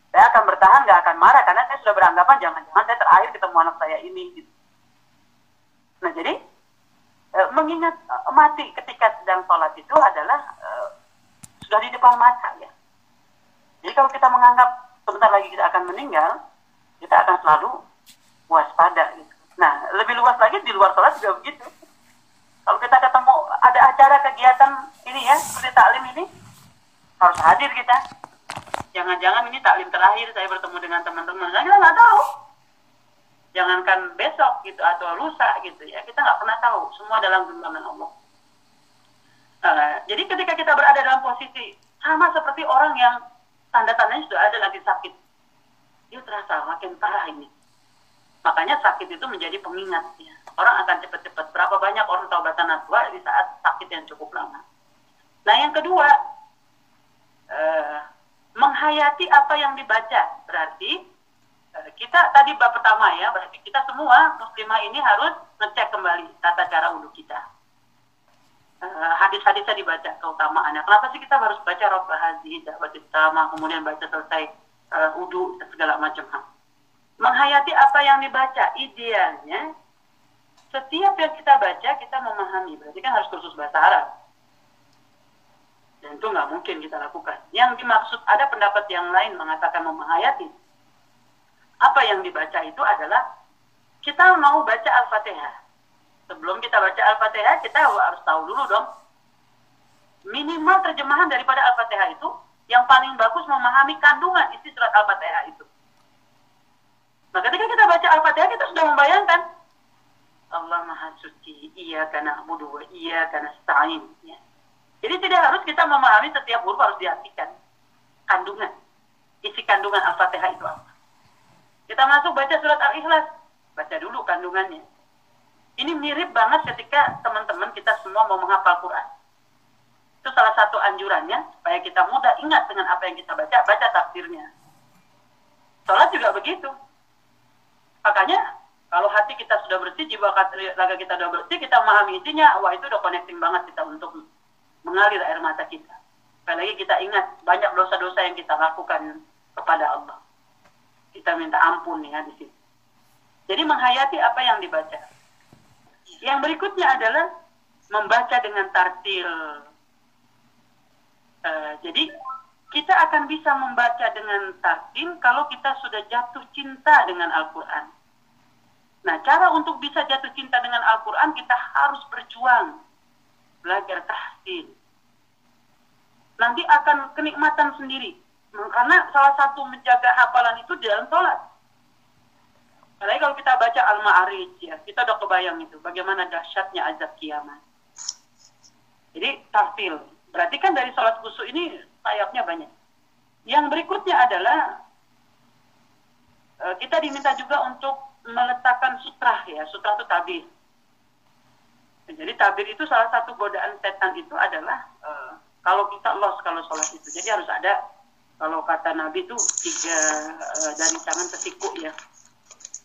Saya akan bertahan, nggak akan marah karena saya sudah beranggapan jangan-jangan saya terakhir ketemu anak saya ini. Gitu. Nah jadi e, mengingat e, mati ketika sedang sholat itu adalah e, sudah di depan mata ya. Jadi kalau kita menganggap sebentar lagi kita akan meninggal, kita akan selalu waspada gitu. Nah, lebih luas lagi di luar sholat juga begitu. Kalau kita ketemu ada acara kegiatan ini ya, seperti taklim ini, harus hadir kita. Jangan-jangan ini taklim terakhir saya bertemu dengan teman-teman. Nah, kita nggak tahu. Jangankan besok gitu atau lusa gitu ya, kita nggak pernah tahu. Semua dalam genggaman Allah. Uh, jadi ketika kita berada dalam posisi sama seperti orang yang tanda-tandanya sudah ada lagi sakit, dia terasa makin parah ini Makanya sakit itu menjadi pengingat. Ya. Orang akan cepat-cepat. Berapa banyak orang taubatan naswa di saat sakit yang cukup lama. Nah yang kedua, eh, menghayati apa yang dibaca. Berarti eh, kita tadi bab pertama ya, berarti kita semua muslimah ini harus ngecek kembali tata cara wudhu kita. Eh, hadis-hadisnya dibaca keutamaannya. Kenapa sih kita harus baca Rabbah Hazi, baca sama, kemudian baca selesai uh, wudhu, segala macam menghayati apa yang dibaca. Idealnya, setiap yang kita baca, kita memahami. Berarti kan harus kursus bahasa Arab. tentu nggak mungkin kita lakukan. Yang dimaksud ada pendapat yang lain mengatakan menghayati. Apa yang dibaca itu adalah kita mau baca Al-Fatihah. Sebelum kita baca Al-Fatihah, kita harus tahu dulu dong. Minimal terjemahan daripada Al-Fatihah itu yang paling bagus memahami kandungan isi surat Al-Fatihah itu. Nah, ketika kita baca Al-Fatihah, kita sudah membayangkan Allah Maha Suci, iya karena budu, iya karena stain. Ya. Jadi tidak harus kita memahami setiap huruf harus diartikan kandungan. Isi kandungan Al-Fatihah itu apa. Kita masuk baca surat Al-Ikhlas, baca dulu kandungannya. Ini mirip banget ketika teman-teman kita semua mau menghafal Quran. Itu salah satu anjurannya, supaya kita mudah ingat dengan apa yang kita baca, baca tafsirnya. Sholat juga begitu. Makanya kalau hati kita sudah bersih, jiwa raga kita sudah bersih, kita memahami isinya, wah itu udah connecting banget kita untuk mengalir air mata kita. Sekali lagi kita ingat banyak dosa-dosa yang kita lakukan kepada Allah. Kita minta ampun ya di situ. Jadi menghayati apa yang dibaca. Yang berikutnya adalah membaca dengan tartil. Uh, jadi kita akan bisa membaca dengan tartil kalau kita sudah jatuh cinta dengan Al-Quran. Nah, cara untuk bisa jatuh cinta dengan Al-Quran, kita harus berjuang. Belajar tahsin. Nanti akan kenikmatan sendiri. Karena salah satu menjaga hafalan itu dalam sholat. Apalagi kalau kita baca Al-Ma'arij, ya, kita udah kebayang itu. Bagaimana dahsyatnya azab kiamat. Jadi, tahsil. Berarti kan dari sholat khusus ini sayapnya banyak. Yang berikutnya adalah eh, kita diminta juga untuk meletakkan sutra ya sutra itu tabir jadi tabir itu salah satu godaan setan itu adalah uh, kalau kita lost kalau sholat itu jadi harus ada kalau kata Nabi itu tiga uh, dari tangan tersiku ya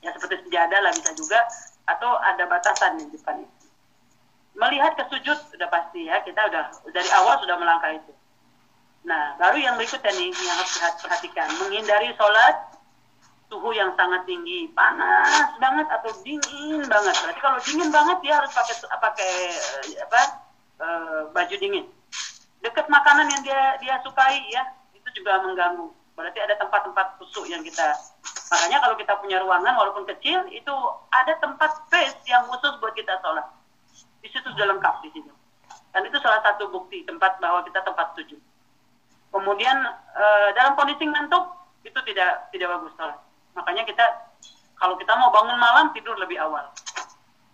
ya seperti sejadah lah bisa juga atau ada batasan di depan itu melihat ke sujud sudah pasti ya kita udah dari awal sudah melangkah itu nah baru yang berikutnya nih yang harus perhatikan menghindari sholat suhu yang sangat tinggi, panas banget atau dingin banget. Berarti kalau dingin banget dia harus pakai pakai eh, apa uh, baju dingin. Dekat makanan yang dia dia sukai ya itu juga mengganggu. Berarti ada tempat-tempat khusus yang kita makanya kalau kita punya ruangan walaupun kecil itu ada tempat space yang khusus buat kita sholat. Di situ sudah lengkap di situ. Dan itu salah satu bukti tempat bahwa kita tempat tujuh. Kemudian uh, dalam kondisi ngantuk itu tidak tidak bagus sholat Makanya kita kalau kita mau bangun malam tidur lebih awal.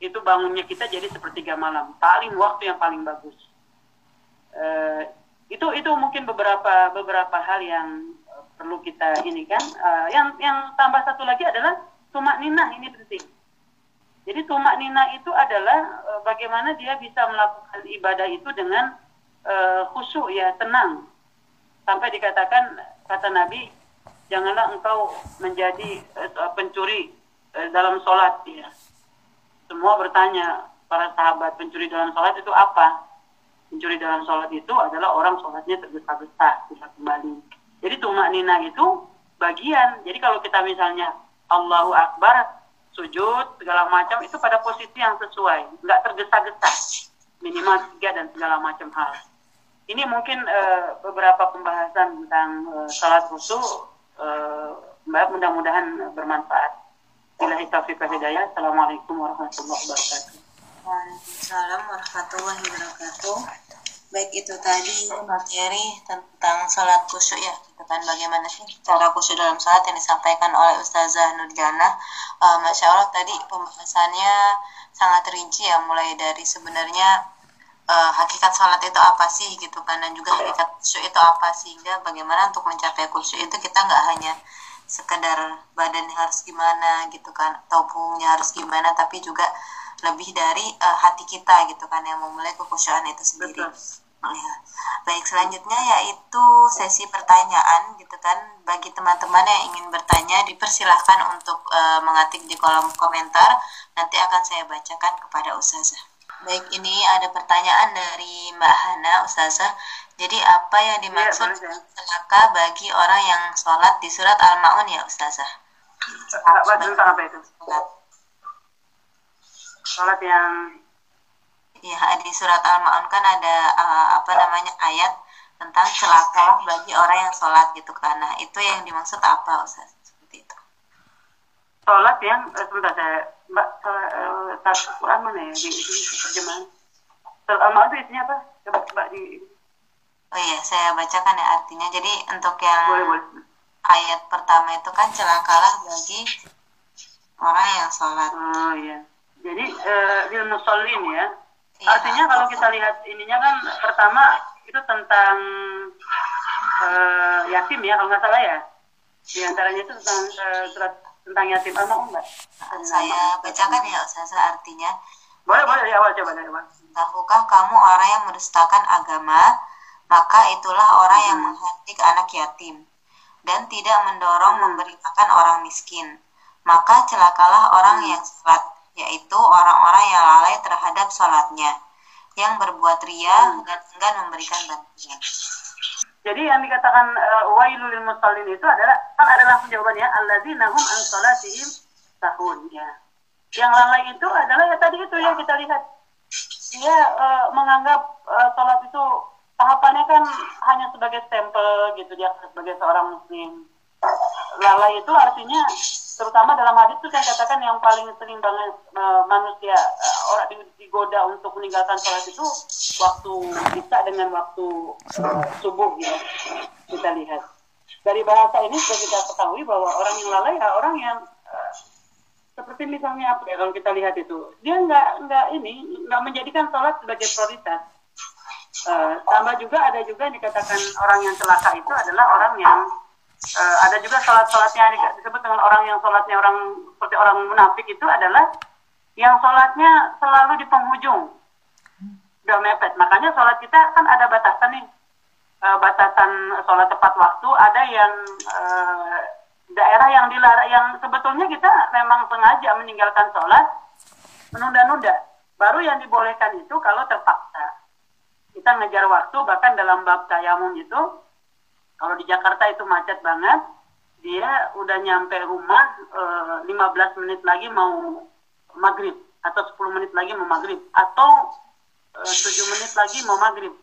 Itu bangunnya kita jadi sepertiga malam. Paling waktu yang paling bagus. Uh, itu itu mungkin beberapa beberapa hal yang perlu kita ini kan. Uh, yang yang tambah satu lagi adalah tumak nina ini penting. Jadi tumak nina itu adalah uh, bagaimana dia bisa melakukan ibadah itu dengan uh, khusyuk ya tenang. Sampai dikatakan kata Nabi janganlah engkau menjadi uh, pencuri uh, dalam sholat ya. Semua bertanya para sahabat pencuri dalam sholat itu apa? Pencuri dalam sholat itu adalah orang sholatnya tergesa-gesa bisa kembali. Jadi tumak nina itu bagian. Jadi kalau kita misalnya Allahu Akbar sujud segala macam itu pada posisi yang sesuai, nggak tergesa-gesa, minimal tiga dan segala macam hal. Ini mungkin uh, beberapa pembahasan tentang uh, salat khusus uh, mudah-mudahan bermanfaat. Bila taufiq hidayah. Assalamualaikum warahmatullahi wabarakatuh. Waalaikumsalam warahmatullahi wabarakatuh. Baik itu tadi materi tentang salat khusyuk ya, kita kan bagaimana sih cara khusyuk dalam salat yang disampaikan oleh Ustazah Nurjana. Uh, Masya Allah tadi pembahasannya sangat rinci ya, mulai dari sebenarnya uh, hakikat sholat itu apa sih gitu kan dan juga hakikat khusyuk itu apa sehingga bagaimana untuk mencapai khusyuk itu kita nggak hanya sekedar badan harus gimana gitu kan atau punggungnya harus gimana tapi juga lebih dari uh, hati kita gitu kan yang memulai kekhusyuan itu sendiri. Ya. Baik selanjutnya yaitu sesi pertanyaan gitu kan bagi teman-teman yang ingin bertanya dipersilahkan untuk uh, mengetik di kolom komentar nanti akan saya bacakan kepada Ustazah. Baik, ini ada pertanyaan dari Mbak Hana, Ustazah. Jadi apa yang iya, dimaksud ya, celaka bagi orang yang sholat di surat Al-Ma'un ya Ustazah? Maksud apa itu? Sholat yang... Ya, di surat Al-Ma'un kan ada uh, apa namanya ayat tentang celaka bagi orang yang sholat gitu kan. Nah itu yang dimaksud apa Ustaz? Seperti itu. Sholat yang eh, sebentar saya Mbak uh, tas Quran mana ya di, di terjemahan? Al itu isinya apa? Coba coba di Oh iya, saya bacakan ya artinya. Jadi untuk yang boleh boleh. ayat pertama itu kan celakalah bagi orang yang sholat. Oh iya. Jadi uh, lil musallin ya. Iya. Artinya kalau kita lihat ininya kan pertama itu tentang uh, yatim ya kalau nggak salah ya. Di antaranya itu tentang uh, surat tentang yatim al-maun mbak. saya bacakan ya Ustazah artinya. Boleh boleh dari awal coba dari awal. Tahukah kamu orang yang mendustakan agama, maka itulah orang yang menghentik anak yatim dan tidak mendorong memberi makan orang miskin. Maka celakalah orang yang sholat, yaitu orang-orang yang lalai terhadap sholatnya, yang berbuat ria dan enggan memberikan bantuan. Jadi yang dikatakan uh, wailul musallin itu adalah kan ada langsung jawabannya alladzina hum an salatihim sahun ya. Yang lalai itu adalah ya tadi itu yang kita lihat dia uh, menganggap uh, sholat itu tahapannya kan hanya sebagai stempel gitu dia sebagai seorang muslim. Lalai itu artinya terutama dalam hadis itu saya katakan yang paling sering banget uh, manusia uh, orang digoda untuk meninggalkan sholat itu waktu bisa dengan waktu uh, subuh gitu kita lihat. Dari bahasa ini sudah kita ketahui bahwa orang yang lalai ya orang yang uh, seperti misalnya apa ya kalau kita lihat itu dia nggak nggak ini nggak menjadikan sholat sebagai prioritas. Uh, tambah juga ada juga yang dikatakan orang yang celaka itu adalah orang yang uh, ada juga sholat-sholatnya disebut dengan orang yang sholatnya orang seperti orang munafik itu adalah yang sholatnya selalu di penghujung. Udah mepet. Makanya sholat kita kan ada batasan nih. Uh, batasan sholat tepat waktu ada yang uh, daerah yang dilarang yang sebetulnya kita memang sengaja meninggalkan sholat menunda-nunda. Baru yang dibolehkan itu kalau terpaksa. Kita ngejar waktu bahkan dalam bab tayamum itu kalau di Jakarta itu macet banget, dia udah nyampe rumah e, eh, 15 menit lagi mau maghrib atau 10 menit lagi mau maghrib atau e, eh, 7 menit lagi mau maghrib.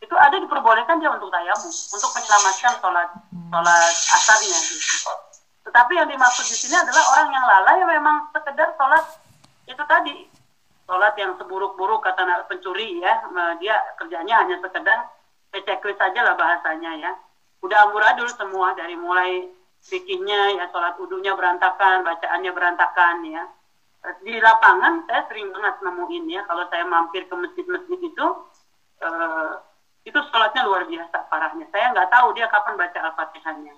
Itu ada diperbolehkan dia untuk tayamum, untuk menyelamatkan sholat sholat asarnya. Tetapi yang dimaksud di sini adalah orang yang lalai memang sekedar sholat itu tadi sholat yang seburuk-buruk kata pencuri ya dia kerjanya hanya sekedar checklist saja lah bahasanya ya. Udah amburadul semua dari mulai fikihnya ya sholat udunya berantakan, bacaannya berantakan ya. Di lapangan saya sering banget nemuin ya kalau saya mampir ke masjid-masjid itu uh, itu sholatnya luar biasa parahnya. Saya nggak tahu dia kapan baca al-fatihahnya.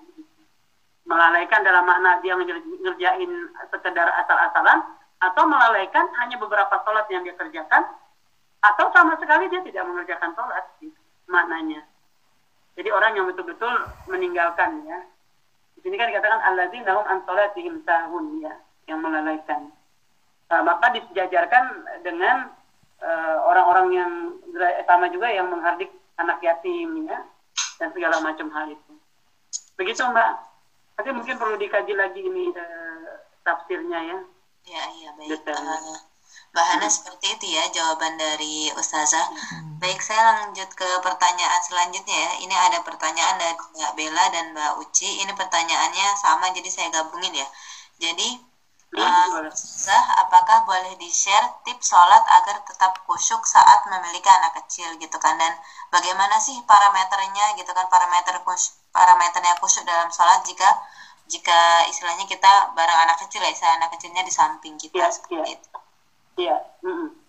Melalaikan dalam makna dia ngerjain sekedar asal-asalan atau melalaikan hanya beberapa sholat yang dia kerjakan atau sama sekali dia tidak mengerjakan sholat. Gitu maknanya. Jadi orang yang betul-betul meninggalkan ya. Di sini kan dikatakan alladzina hum an salatihim sahun ya, yang melalaikan. Nah, maka disejajarkan dengan eh, orang-orang uh, yang sama juga yang menghardik anak yatim ya dan segala macam hal itu. Begitu Mbak. Tapi mungkin perlu dikaji lagi ini uh, tafsirnya ya. Ya, iya baik. Uh, Bahana hmm. seperti itu ya jawaban dari Ustazah. Hmm. Baik, saya lanjut ke pertanyaan selanjutnya ya. Ini ada pertanyaan dari Mbak Bella dan Mbak Uci. Ini pertanyaannya sama, jadi saya gabungin ya. Jadi, uh, Ustazah, apakah boleh di-share tips sholat agar tetap khusyuk saat memiliki anak kecil gitu kan? Dan bagaimana sih parameternya gitu kan? Parameter khusyuk, parameternya khusyuk dalam sholat jika jika istilahnya kita bareng anak kecil ya, istilah anak kecilnya di samping kita ya, seperti ya. itu. Iya. Mm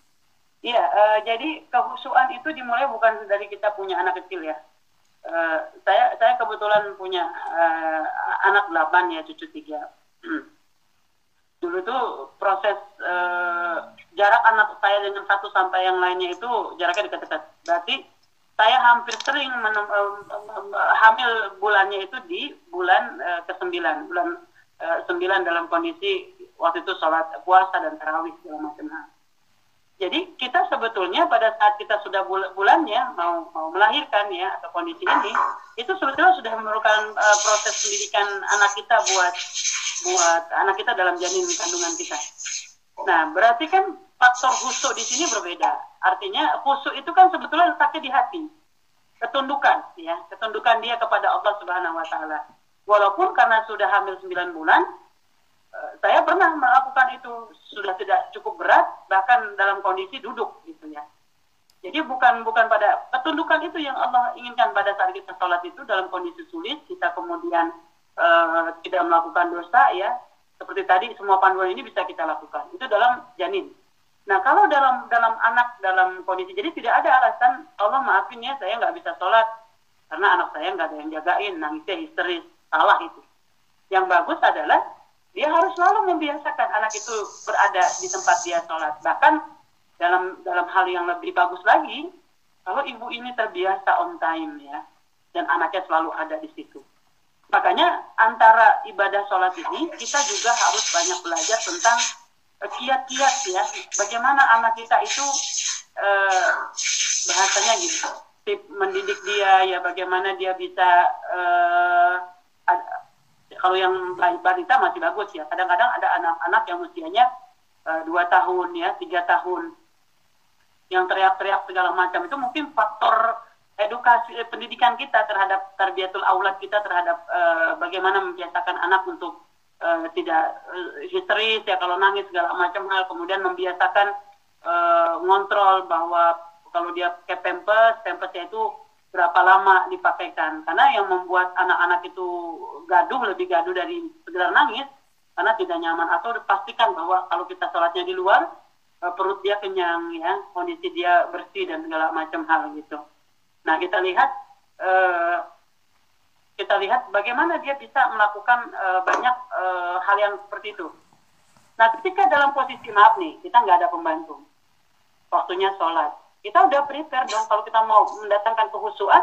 Iya, uh, jadi kehusuan itu dimulai bukan dari kita punya anak kecil ya. Uh, saya saya kebetulan punya uh, anak delapan ya, cucu tiga. Dulu tuh proses uh, jarak anak saya dengan satu sampai yang lainnya itu jaraknya dekat-dekat. Berarti saya hampir sering menem, hamil bulannya itu di bulan uh, ke sembilan, bulan uh, sembilan dalam kondisi waktu itu sholat puasa dan tarawih segala macam hal. Jadi kita sebetulnya pada saat kita sudah bul bulannya mau mau melahirkan ya atau kondisi ini itu sebetulnya sudah memerlukan uh, proses pendidikan anak kita buat buat anak kita dalam janin kandungan kita. Nah berarti kan faktor khusyuk di sini berbeda. Artinya khusyuk itu kan sebetulnya letaknya di hati. ketundukan ya ketundukan dia kepada Allah Subhanahu wa taala walaupun karena sudah hamil 9 bulan saya pernah melakukan itu sudah tidak cukup berat bahkan dalam kondisi duduk gitu ya. Jadi bukan bukan pada ketundukan itu yang Allah inginkan pada saat kita sholat itu dalam kondisi sulit kita kemudian uh, tidak melakukan dosa ya. Seperti tadi semua panduan ini bisa kita lakukan. Itu dalam janin. Nah kalau dalam dalam anak dalam kondisi jadi tidak ada alasan Allah maafin ya saya nggak bisa sholat. Karena anak saya nggak ada yang jagain nangisnya histeris salah itu. Yang bagus adalah dia harus selalu membiasakan anak itu berada di tempat dia sholat. Bahkan dalam dalam hal yang lebih bagus lagi kalau ibu ini terbiasa on time ya dan anaknya selalu ada di situ. Makanya antara ibadah sholat ini kita juga harus banyak belajar tentang kiat-kiat ya bagaimana anak kita itu eh, bahasanya gitu tip mendidik dia ya bagaimana dia bisa eh, kalau yang balita masih bagus ya. Kadang-kadang ada anak-anak yang usianya eh, dua tahun ya tiga tahun. Yang teriak-teriak segala macam. Itu mungkin faktor edukasi eh, pendidikan kita terhadap terbiatul aulat kita terhadap eh, bagaimana membiasakan anak untuk uh, tidak uh, histeris ya kalau nangis segala macam hal. Kemudian membiasakan uh, ngontrol bahwa kalau dia pakai pampers pampersnya itu berapa lama dipakaikan. Karena yang membuat anak-anak itu gaduh lebih gaduh dari sekedar nangis karena tidak nyaman. Atau pastikan bahwa kalau kita sholatnya di luar uh, perut dia kenyang ya kondisi dia bersih dan segala macam hal gitu. Nah kita lihat uh, kita lihat bagaimana dia bisa melakukan uh, banyak uh, hal yang seperti itu. Nah, ketika dalam posisi maaf nih, kita nggak ada pembantu, waktunya sholat, kita udah prepare dong kalau kita mau mendatangkan kehusuan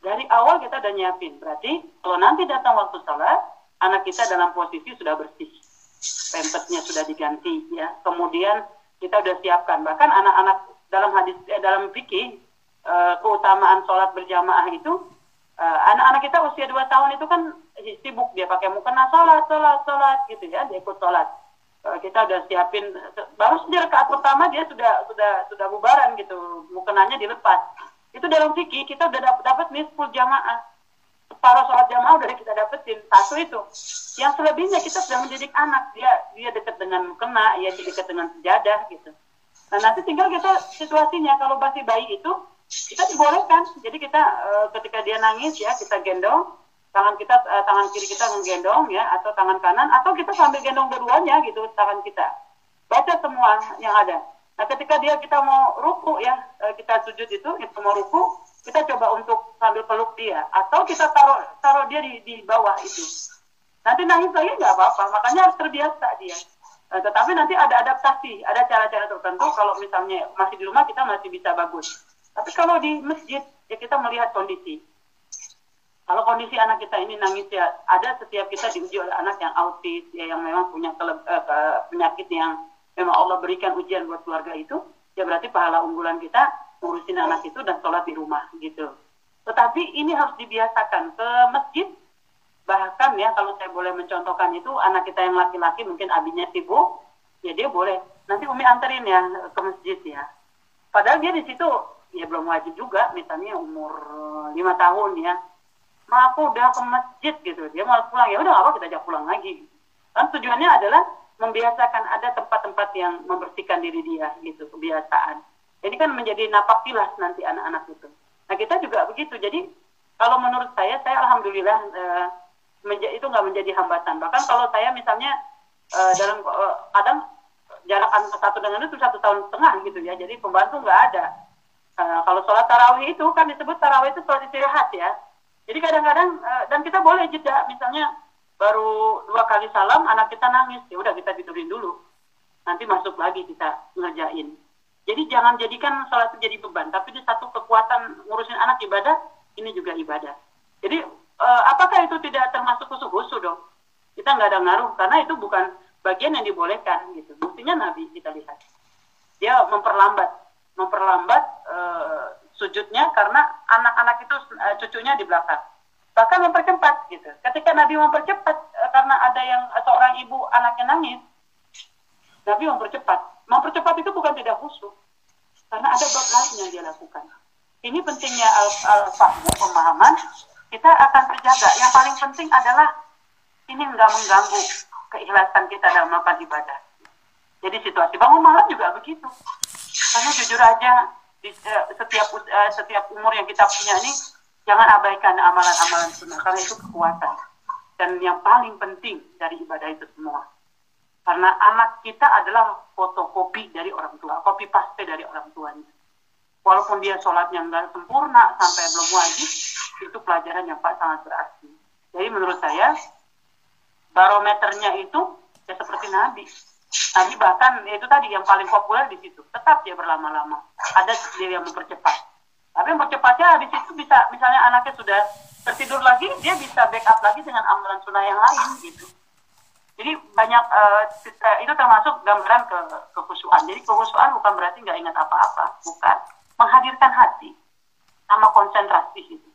dari awal kita udah nyiapin. Berarti kalau nanti datang waktu sholat, anak kita dalam posisi sudah bersih, pempetnya sudah diganti, ya. Kemudian kita udah siapkan. Bahkan anak-anak dalam hadis eh, dalam fikih eh, keutamaan sholat berjamaah itu Eh, anak-anak kita usia dua tahun itu kan sibuk dia pakai mukena sholat sholat sholat gitu ya dia ikut sholat kita udah siapin baru saja rakaat pertama dia sudah sudah sudah bubaran gitu. Mukenanya dilepas. Itu dalam fikih kita udah dapat dapat nih full jamaah. Separuh sholat jamaah udah kita dapetin satu itu. Yang selebihnya kita sudah mendidik anak. Dia dia dekat dengan mukena ya dekat dengan sejadah gitu. Nah nanti tinggal kita situasinya. Kalau masih bayi itu kita dibolehkan. Jadi kita uh, ketika dia nangis ya kita gendong tangan kita uh, tangan kiri kita menggendong ya atau tangan kanan atau kita sambil gendong keduanya gitu tangan kita. Baca semua yang ada. Nah ketika dia kita mau ruku ya uh, kita sujud itu kita mau ruku kita coba untuk sambil peluk dia. Atau kita taruh taruh dia di, di bawah itu. Nanti nangis lagi nggak apa-apa makanya harus terbiasa dia. Uh, tetapi nanti ada adaptasi ada cara-cara tertentu kalau misalnya masih di rumah kita masih bisa bagus. Tapi kalau di masjid ya kita melihat kondisi. Kalau kondisi anak kita ini nangis ya ada setiap kita diuji oleh anak yang autis ya yang memang punya kele, uh, penyakit yang memang Allah berikan ujian buat keluarga itu ya berarti pahala unggulan kita ngurusin anak itu dan sholat di rumah gitu. Tetapi ini harus dibiasakan ke masjid. Bahkan ya kalau saya boleh mencontohkan itu anak kita yang laki-laki mungkin abinya sibuk ya dia boleh. Nanti umi anterin ya ke masjid ya. Padahal dia di situ ya belum wajib juga misalnya umur lima tahun ya ma aku udah ke masjid gitu. Dia mau pulang. Ya udah apa kita ajak pulang lagi. Kan tujuannya adalah membiasakan ada tempat-tempat yang membersihkan diri dia gitu kebiasaan. Ini kan menjadi napak tilas nanti anak-anak itu. Nah kita juga begitu. Jadi kalau menurut saya saya alhamdulillah eh, itu nggak menjadi hambatan. Bahkan kalau saya misalnya eh, dalam eh, kadang jarak antara satu dengan itu satu tahun setengah gitu ya. Jadi pembantu nggak ada. Uh, kalau sholat tarawih itu kan disebut tarawih itu sholat istirahat ya. Jadi kadang-kadang uh, dan kita boleh jeda misalnya baru dua kali salam anak kita nangis ya udah kita tidurin dulu. Nanti masuk lagi kita ngerjain. Jadi jangan jadikan sholat itu jadi beban, tapi di satu kekuatan ngurusin anak ibadah ini juga ibadah. Jadi uh, apakah itu tidak termasuk khusus-khusus dong? Kita nggak ada ngaruh karena itu bukan bagian yang dibolehkan gitu. Buktinya Nabi kita lihat dia memperlambat memperlambat uh, sujudnya karena anak-anak itu uh, cucunya di belakang. Bahkan mempercepat gitu. Ketika Nabi mempercepat uh, karena ada yang seorang ibu anaknya nangis, Nabi mempercepat. Mempercepat itu bukan tidak khusyuk. Karena ada lain yang dia lakukan. ini pentingnya al-fahmu pemahaman kita akan terjaga yang paling penting adalah ini nggak mengganggu keikhlasan kita dalam melakukan ibadah jadi situasi bangun malam juga begitu karena jujur aja setiap uh, setiap umur yang kita punya ini jangan abaikan amalan-amalan sunnah karena itu kekuatan. Dan yang paling penting dari ibadah itu semua. Karena anak kita adalah fotokopi dari orang tua kopi paste dari orang tuanya. Walaupun dia sholatnya nggak sempurna sampai belum wajib itu pelajaran yang pak sangat berarti. Jadi menurut saya barometernya itu ya seperti nabi. Nabi bahkan ya itu tadi yang paling populer di situ. Tetap dia berlama-lama. Ada dia yang mempercepat. Tapi mempercepatnya habis itu bisa misalnya anaknya sudah tertidur lagi, dia bisa backup lagi dengan amalan sunnah yang lain gitu. Jadi banyak uh, itu termasuk gambaran ke kekhusyuan. Jadi kekhusyuan bukan berarti nggak ingat apa-apa, bukan menghadirkan hati sama konsentrasi itu.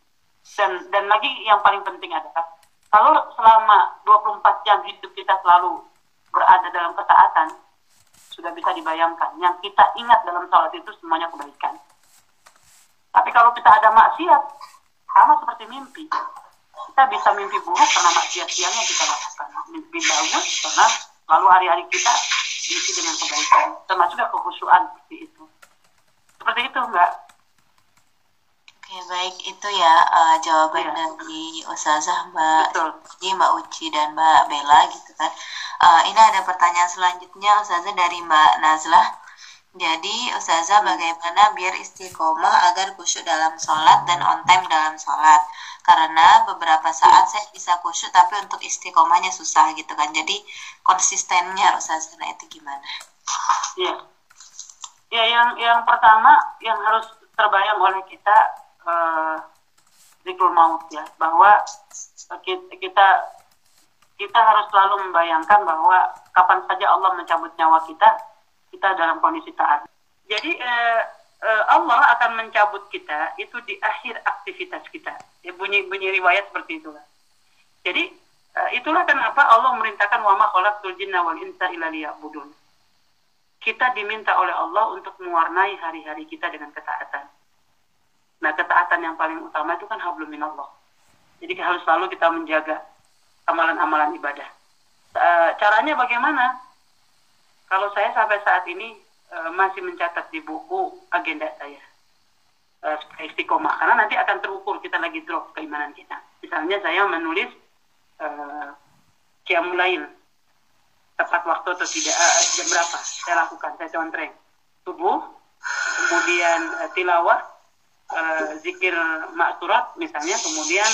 Dan dan lagi yang paling penting adalah kalau selama 24 jam hidup kita selalu berada dalam ketaatan, sudah bisa dibayangkan. Yang kita ingat dalam sholat itu semuanya kebaikan. Tapi kalau kita ada maksiat, sama seperti mimpi. Kita bisa mimpi buruk karena maksiat siangnya kita lakukan. Mimpi bagus karena lalu hari-hari kita diisi dengan kebaikan. Termasuk juga kehusuan seperti itu. Seperti itu, Mbak. Oke, baik. Itu ya uh, jawaban ya. dari Ustazah Mbak Betul. Mbak Uci, dan Mbak Bella gitu kan. Uh, ini ada pertanyaan selanjutnya Ustazah dari Mbak Nazlah. Jadi Ustazah bagaimana biar istiqomah agar khusyuk dalam sholat dan on time dalam sholat? Karena beberapa saat saya bisa khusyuk tapi untuk istiqomahnya susah gitu kan. Jadi konsistennya Ustazah nah itu gimana? Iya. Ya yang yang pertama yang harus terbayang oleh kita uh, zikrul maut ya bahwa kita kita harus selalu membayangkan bahwa kapan saja Allah mencabut nyawa kita, kita dalam kondisi taat. Jadi eh, eh, Allah akan mencabut kita itu di akhir aktivitas kita. Ya, bunyi bunyi riwayat seperti itu. Jadi eh, itulah kenapa Allah merintahkan wa ma khalaqtul jinna wal insa illa liya'budun. Kita diminta oleh Allah untuk mewarnai hari-hari kita dengan ketaatan. Nah, ketaatan yang paling utama itu kan hablum minallah. Jadi harus selalu kita menjaga amalan-amalan ibadah. E, caranya bagaimana? Kalau saya sampai saat ini e, masih mencatat di buku agenda saya e, istiqomah, karena nanti akan terukur kita lagi drop keimanan kita. Misalnya saya menulis e, tepat waktu atau tidak jam berapa saya lakukan saya contreng subuh kemudian tilawah e, zikir maksurat misalnya kemudian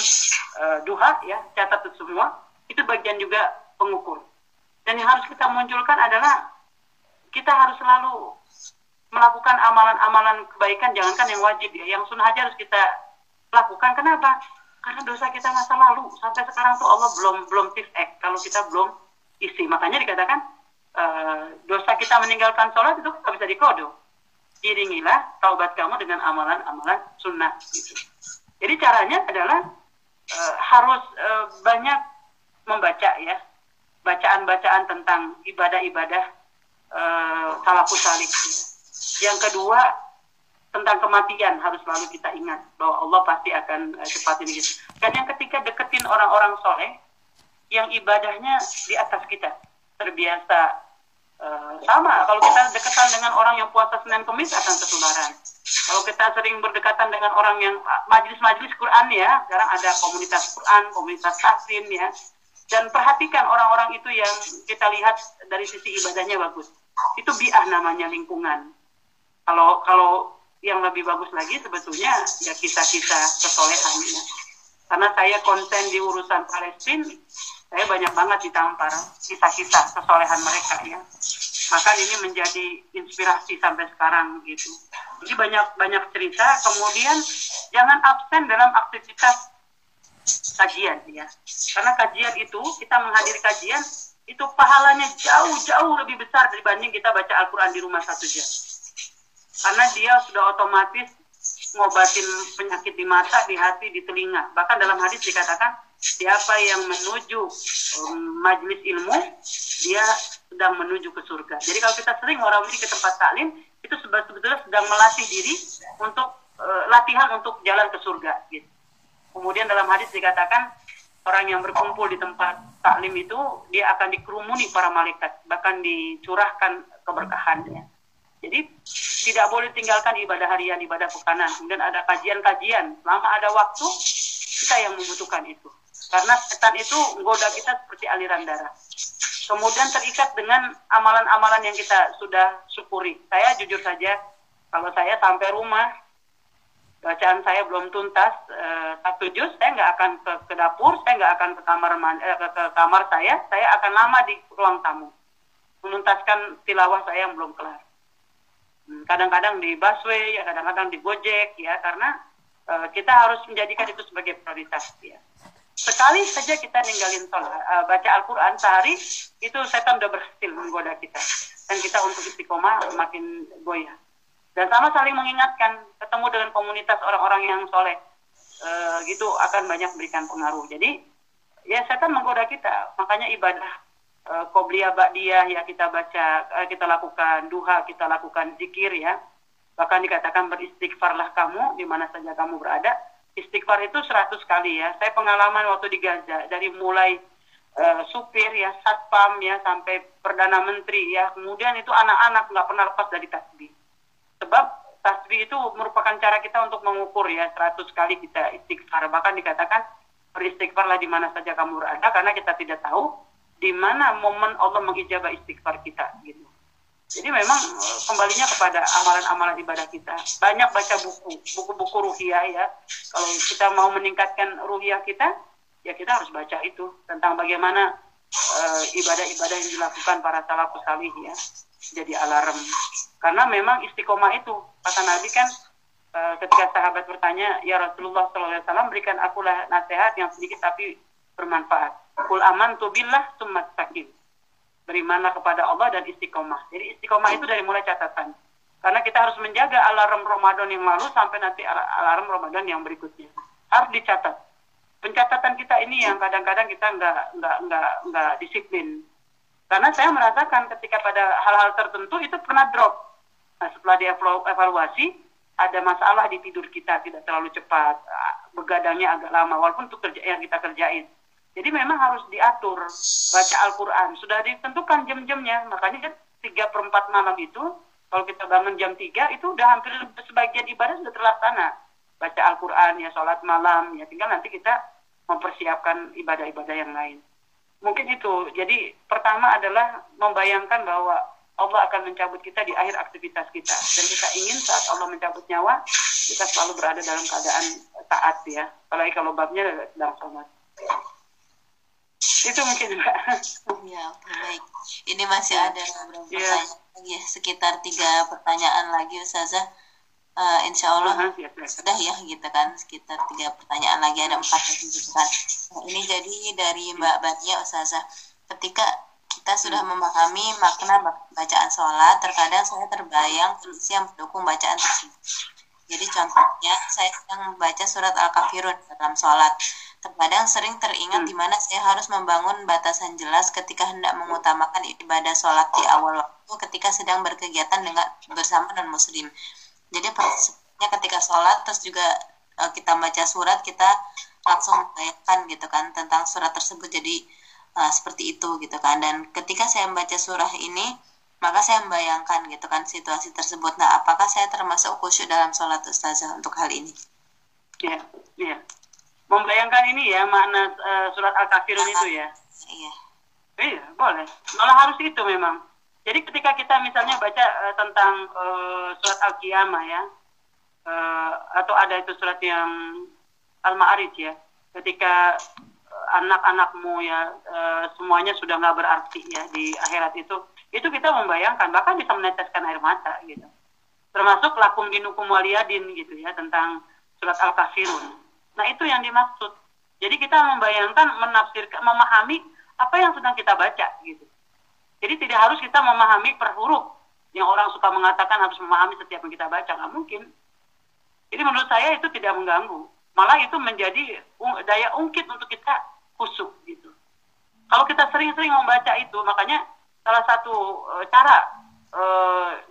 uh, duha ya catat itu semua itu bagian juga pengukur. Dan yang harus kita munculkan adalah kita harus selalu melakukan amalan-amalan kebaikan jangankan yang wajib ya yang sunnah aja harus kita lakukan. Kenapa? Karena dosa kita masa lalu sampai sekarang tuh Allah belum belum act kalau kita belum isi. Makanya dikatakan uh, dosa kita meninggalkan sholat itu nggak bisa dikodo iringilah taubat kamu dengan amalan-amalan sunnah gitu. jadi caranya adalah uh, harus uh, banyak membaca ya bacaan-bacaan tentang ibadah-ibadah uh, salafus salih. Yang kedua tentang kematian harus selalu kita ingat bahwa Allah pasti akan uh, cepat ini. Dan yang ketiga deketin orang-orang soleh yang ibadahnya di atas kita terbiasa uh, sama. Kalau kita deketan dengan orang yang puasa Senin Kemis akan ketularan kalau kita sering berdekatan dengan orang yang ah, majlis-majlis Quran ya, sekarang ada komunitas Quran, komunitas tahsin ya, dan perhatikan orang-orang itu yang kita lihat dari sisi ibadahnya bagus. Itu biah namanya lingkungan. Kalau kalau yang lebih bagus lagi sebetulnya ya kita-kita kesolehan ya. Karena saya konten di urusan Palestina, saya banyak banget ditampar kisah-kisah kesolehan mereka ya. Maka ini menjadi inspirasi sampai sekarang gitu. Jadi banyak banyak cerita. Kemudian jangan absen dalam aktivitas kajian ya. Karena kajian itu kita menghadiri kajian itu pahalanya jauh-jauh lebih besar dibanding kita baca Al-Quran di rumah satu jam. Karena dia sudah otomatis ngobatin penyakit di mata, di hati, di telinga. Bahkan dalam hadis dikatakan siapa yang menuju um, majlis ilmu, dia sedang menuju ke surga. Jadi kalau kita sering orang ini ke tempat taklim, itu sebetulnya sedang melatih diri untuk uh, latihan untuk jalan ke surga gitu. Kemudian dalam hadis dikatakan orang yang berkumpul di tempat taklim itu dia akan dikerumuni para malaikat bahkan dicurahkan keberkahannya. Jadi tidak boleh tinggalkan ibadah harian, ibadah pekanan. Kemudian ada kajian-kajian. Selama ada waktu, kita yang membutuhkan itu. Karena setan itu menggoda kita seperti aliran darah. Kemudian terikat dengan amalan-amalan yang kita sudah syukuri. Saya jujur saja, kalau saya sampai rumah, bacaan saya belum tuntas uh, satu juz saya nggak akan ke, ke dapur saya nggak akan ke kamar man, eh, ke, ke kamar saya saya akan lama di ruang tamu menuntaskan tilawah saya yang belum kelar hmm, kadang-kadang di busway ya kadang-kadang di gojek ya karena uh, kita harus menjadikan itu sebagai prioritas ya sekali saja kita ninggalin sholat uh, baca Al-Quran sehari itu setan udah berhasil menggoda kita. Dan kita untuk istiqomah makin goyah. Dan sama saling mengingatkan ketemu dengan komunitas orang-orang yang soleh. E, gitu akan banyak memberikan pengaruh. Jadi ya setan menggoda kita. Makanya ibadah e, qobliyah ba'diyah ya kita baca kita lakukan. Duha kita lakukan. Zikir ya. Bahkan dikatakan beristighfarlah kamu di mana saja kamu berada istighfar itu 100 kali ya saya pengalaman waktu di Gaza dari mulai uh, supir ya satpam ya sampai perdana menteri ya kemudian itu anak-anak nggak pernah lepas dari tasbih Sebab tasbih itu merupakan cara kita untuk mengukur ya 100 kali kita istighfar. Bahkan dikatakan beristighfarlah di mana saja kamu berada karena kita tidak tahu di mana momen Allah mengijabah istighfar kita gitu. Jadi memang eh, kembalinya kepada amalan-amalan ibadah kita. Banyak baca buku, buku-buku ruhiyah ya. Kalau kita mau meningkatkan ruhiyah kita, ya kita harus baca itu tentang bagaimana eh, ibadah-ibadah uh, yang dilakukan para salafus salih ya. Jadi alarm karena memang istiqomah itu kata Nabi kan e, ketika sahabat bertanya ya Rasulullah SAW berikan akulah nasihat yang sedikit tapi bermanfaat kul aman tu billah summa sakin berimanlah kepada Allah dan istiqomah. Jadi istiqomah itu dari mulai catatan. Karena kita harus menjaga alarm Ramadan yang lalu sampai nanti alarm Ramadan yang berikutnya. Harus dicatat. Pencatatan kita ini yang kadang-kadang kita nggak nggak nggak nggak disiplin. Karena saya merasakan ketika pada hal-hal tertentu itu pernah drop. Nah, setelah dievaluasi, ada masalah di tidur kita, tidak terlalu cepat, begadangnya agak lama, walaupun itu kerja yang kita kerjain. Jadi memang harus diatur baca Al-Quran. Sudah ditentukan jam-jamnya, makanya kan tiga per 4 malam itu, kalau kita bangun jam 3, itu udah hampir sebagian ibadah sudah terlaksana. Baca Al-Quran, ya sholat malam, ya tinggal nanti kita mempersiapkan ibadah-ibadah yang lain. Mungkin itu. Jadi pertama adalah membayangkan bahwa Allah akan mencabut kita di akhir aktivitas kita. Dan kita ingin saat Allah mencabut nyawa, kita selalu berada dalam keadaan taat ya. Apalagi kalau babnya sedang sholat. Itu mungkin Mbak. Ya, baik. Ini masih ada beberapa ya. pertanyaan lagi ya, sekitar tiga pertanyaan lagi Ustazah. Uh, insya Allah uh, ya, ya. sudah ya gitu kan sekitar tiga pertanyaan lagi ada empat lagi gitu kan. Nah, ini jadi dari Mbak Batia Ustazah. Ketika kita sudah memahami makna bacaan sholat, terkadang saya terbayang kondisi yang mendukung bacaan tersebut. Jadi contohnya, saya sedang membaca surat Al-Kafirun dalam sholat. Terkadang sering teringat di mana saya harus membangun batasan jelas ketika hendak mengutamakan ibadah sholat di awal waktu ketika sedang berkegiatan dengan bersama non muslim. Jadi persepsinya ketika sholat terus juga e, kita baca surat kita langsung membayangkan gitu kan tentang surat tersebut. Jadi uh, seperti itu gitu kan. Dan ketika saya membaca surah ini maka saya membayangkan gitu kan situasi tersebut. Nah apakah saya termasuk khusyuk dalam sholat ustazah untuk hal ini? Ya ya membayangkan ini ya makna uh, surat al-kafirun itu ya. Iya. Iya boleh. Malah harus itu memang. Jadi ketika kita misalnya baca uh, tentang uh, surat al-qiyamah ya uh, atau ada itu surat yang al-ma'arij ya ketika anak-anakmu ya uh, semuanya sudah nggak berarti ya di akhirat itu itu kita membayangkan bahkan bisa meneteskan air mata gitu. Termasuk lakum dinukum waliyadin gitu ya tentang surat al kafirun nah itu yang dimaksud. Jadi kita membayangkan menafsirkan memahami apa yang sedang kita baca gitu. Jadi tidak harus kita memahami per huruf. Yang orang suka mengatakan harus memahami setiap yang kita baca nggak mungkin. Jadi menurut saya itu tidak mengganggu. Malah itu menjadi daya ungkit untuk kita khusyuk gitu. Kalau kita sering-sering membaca itu, makanya salah satu e, cara e,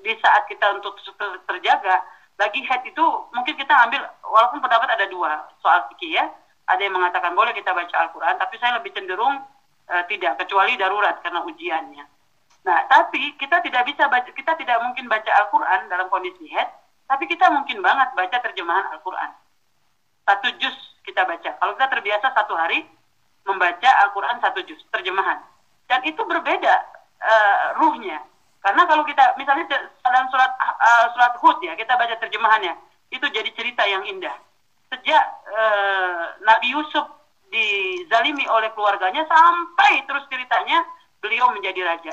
di saat kita untuk ter terjaga, lagi head itu mungkin kita ambil walaupun pendapat ada dua soal fikih ya. Ada yang mengatakan boleh kita baca Al-Quran tapi saya lebih cenderung uh, tidak kecuali darurat karena ujiannya. Nah tapi kita tidak bisa baca kita tidak mungkin baca Al-Quran dalam kondisi head tapi kita mungkin banget baca terjemahan Al-Quran. Satu juz kita baca. Kalau kita terbiasa satu hari membaca Al-Quran satu juz terjemahan. Dan itu berbeda uh, ruhnya. Karena kalau kita misalnya dalam surat uh, surat Hud ya kita baca terjemahannya itu jadi cerita yang indah. Sejak uh, Nabi Yusuf dizalimi oleh keluarganya sampai terus ceritanya beliau menjadi raja.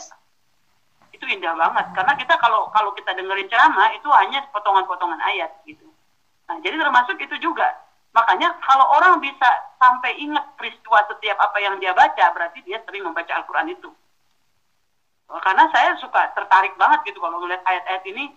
Itu indah banget karena kita kalau kalau kita dengerin ceramah itu hanya potongan-potongan ayat gitu. Nah, jadi termasuk itu juga. Makanya kalau orang bisa sampai ingat peristiwa setiap apa yang dia baca, berarti dia sering membaca Al-Quran itu. Oh, karena saya suka tertarik banget gitu kalau melihat ayat-ayat ini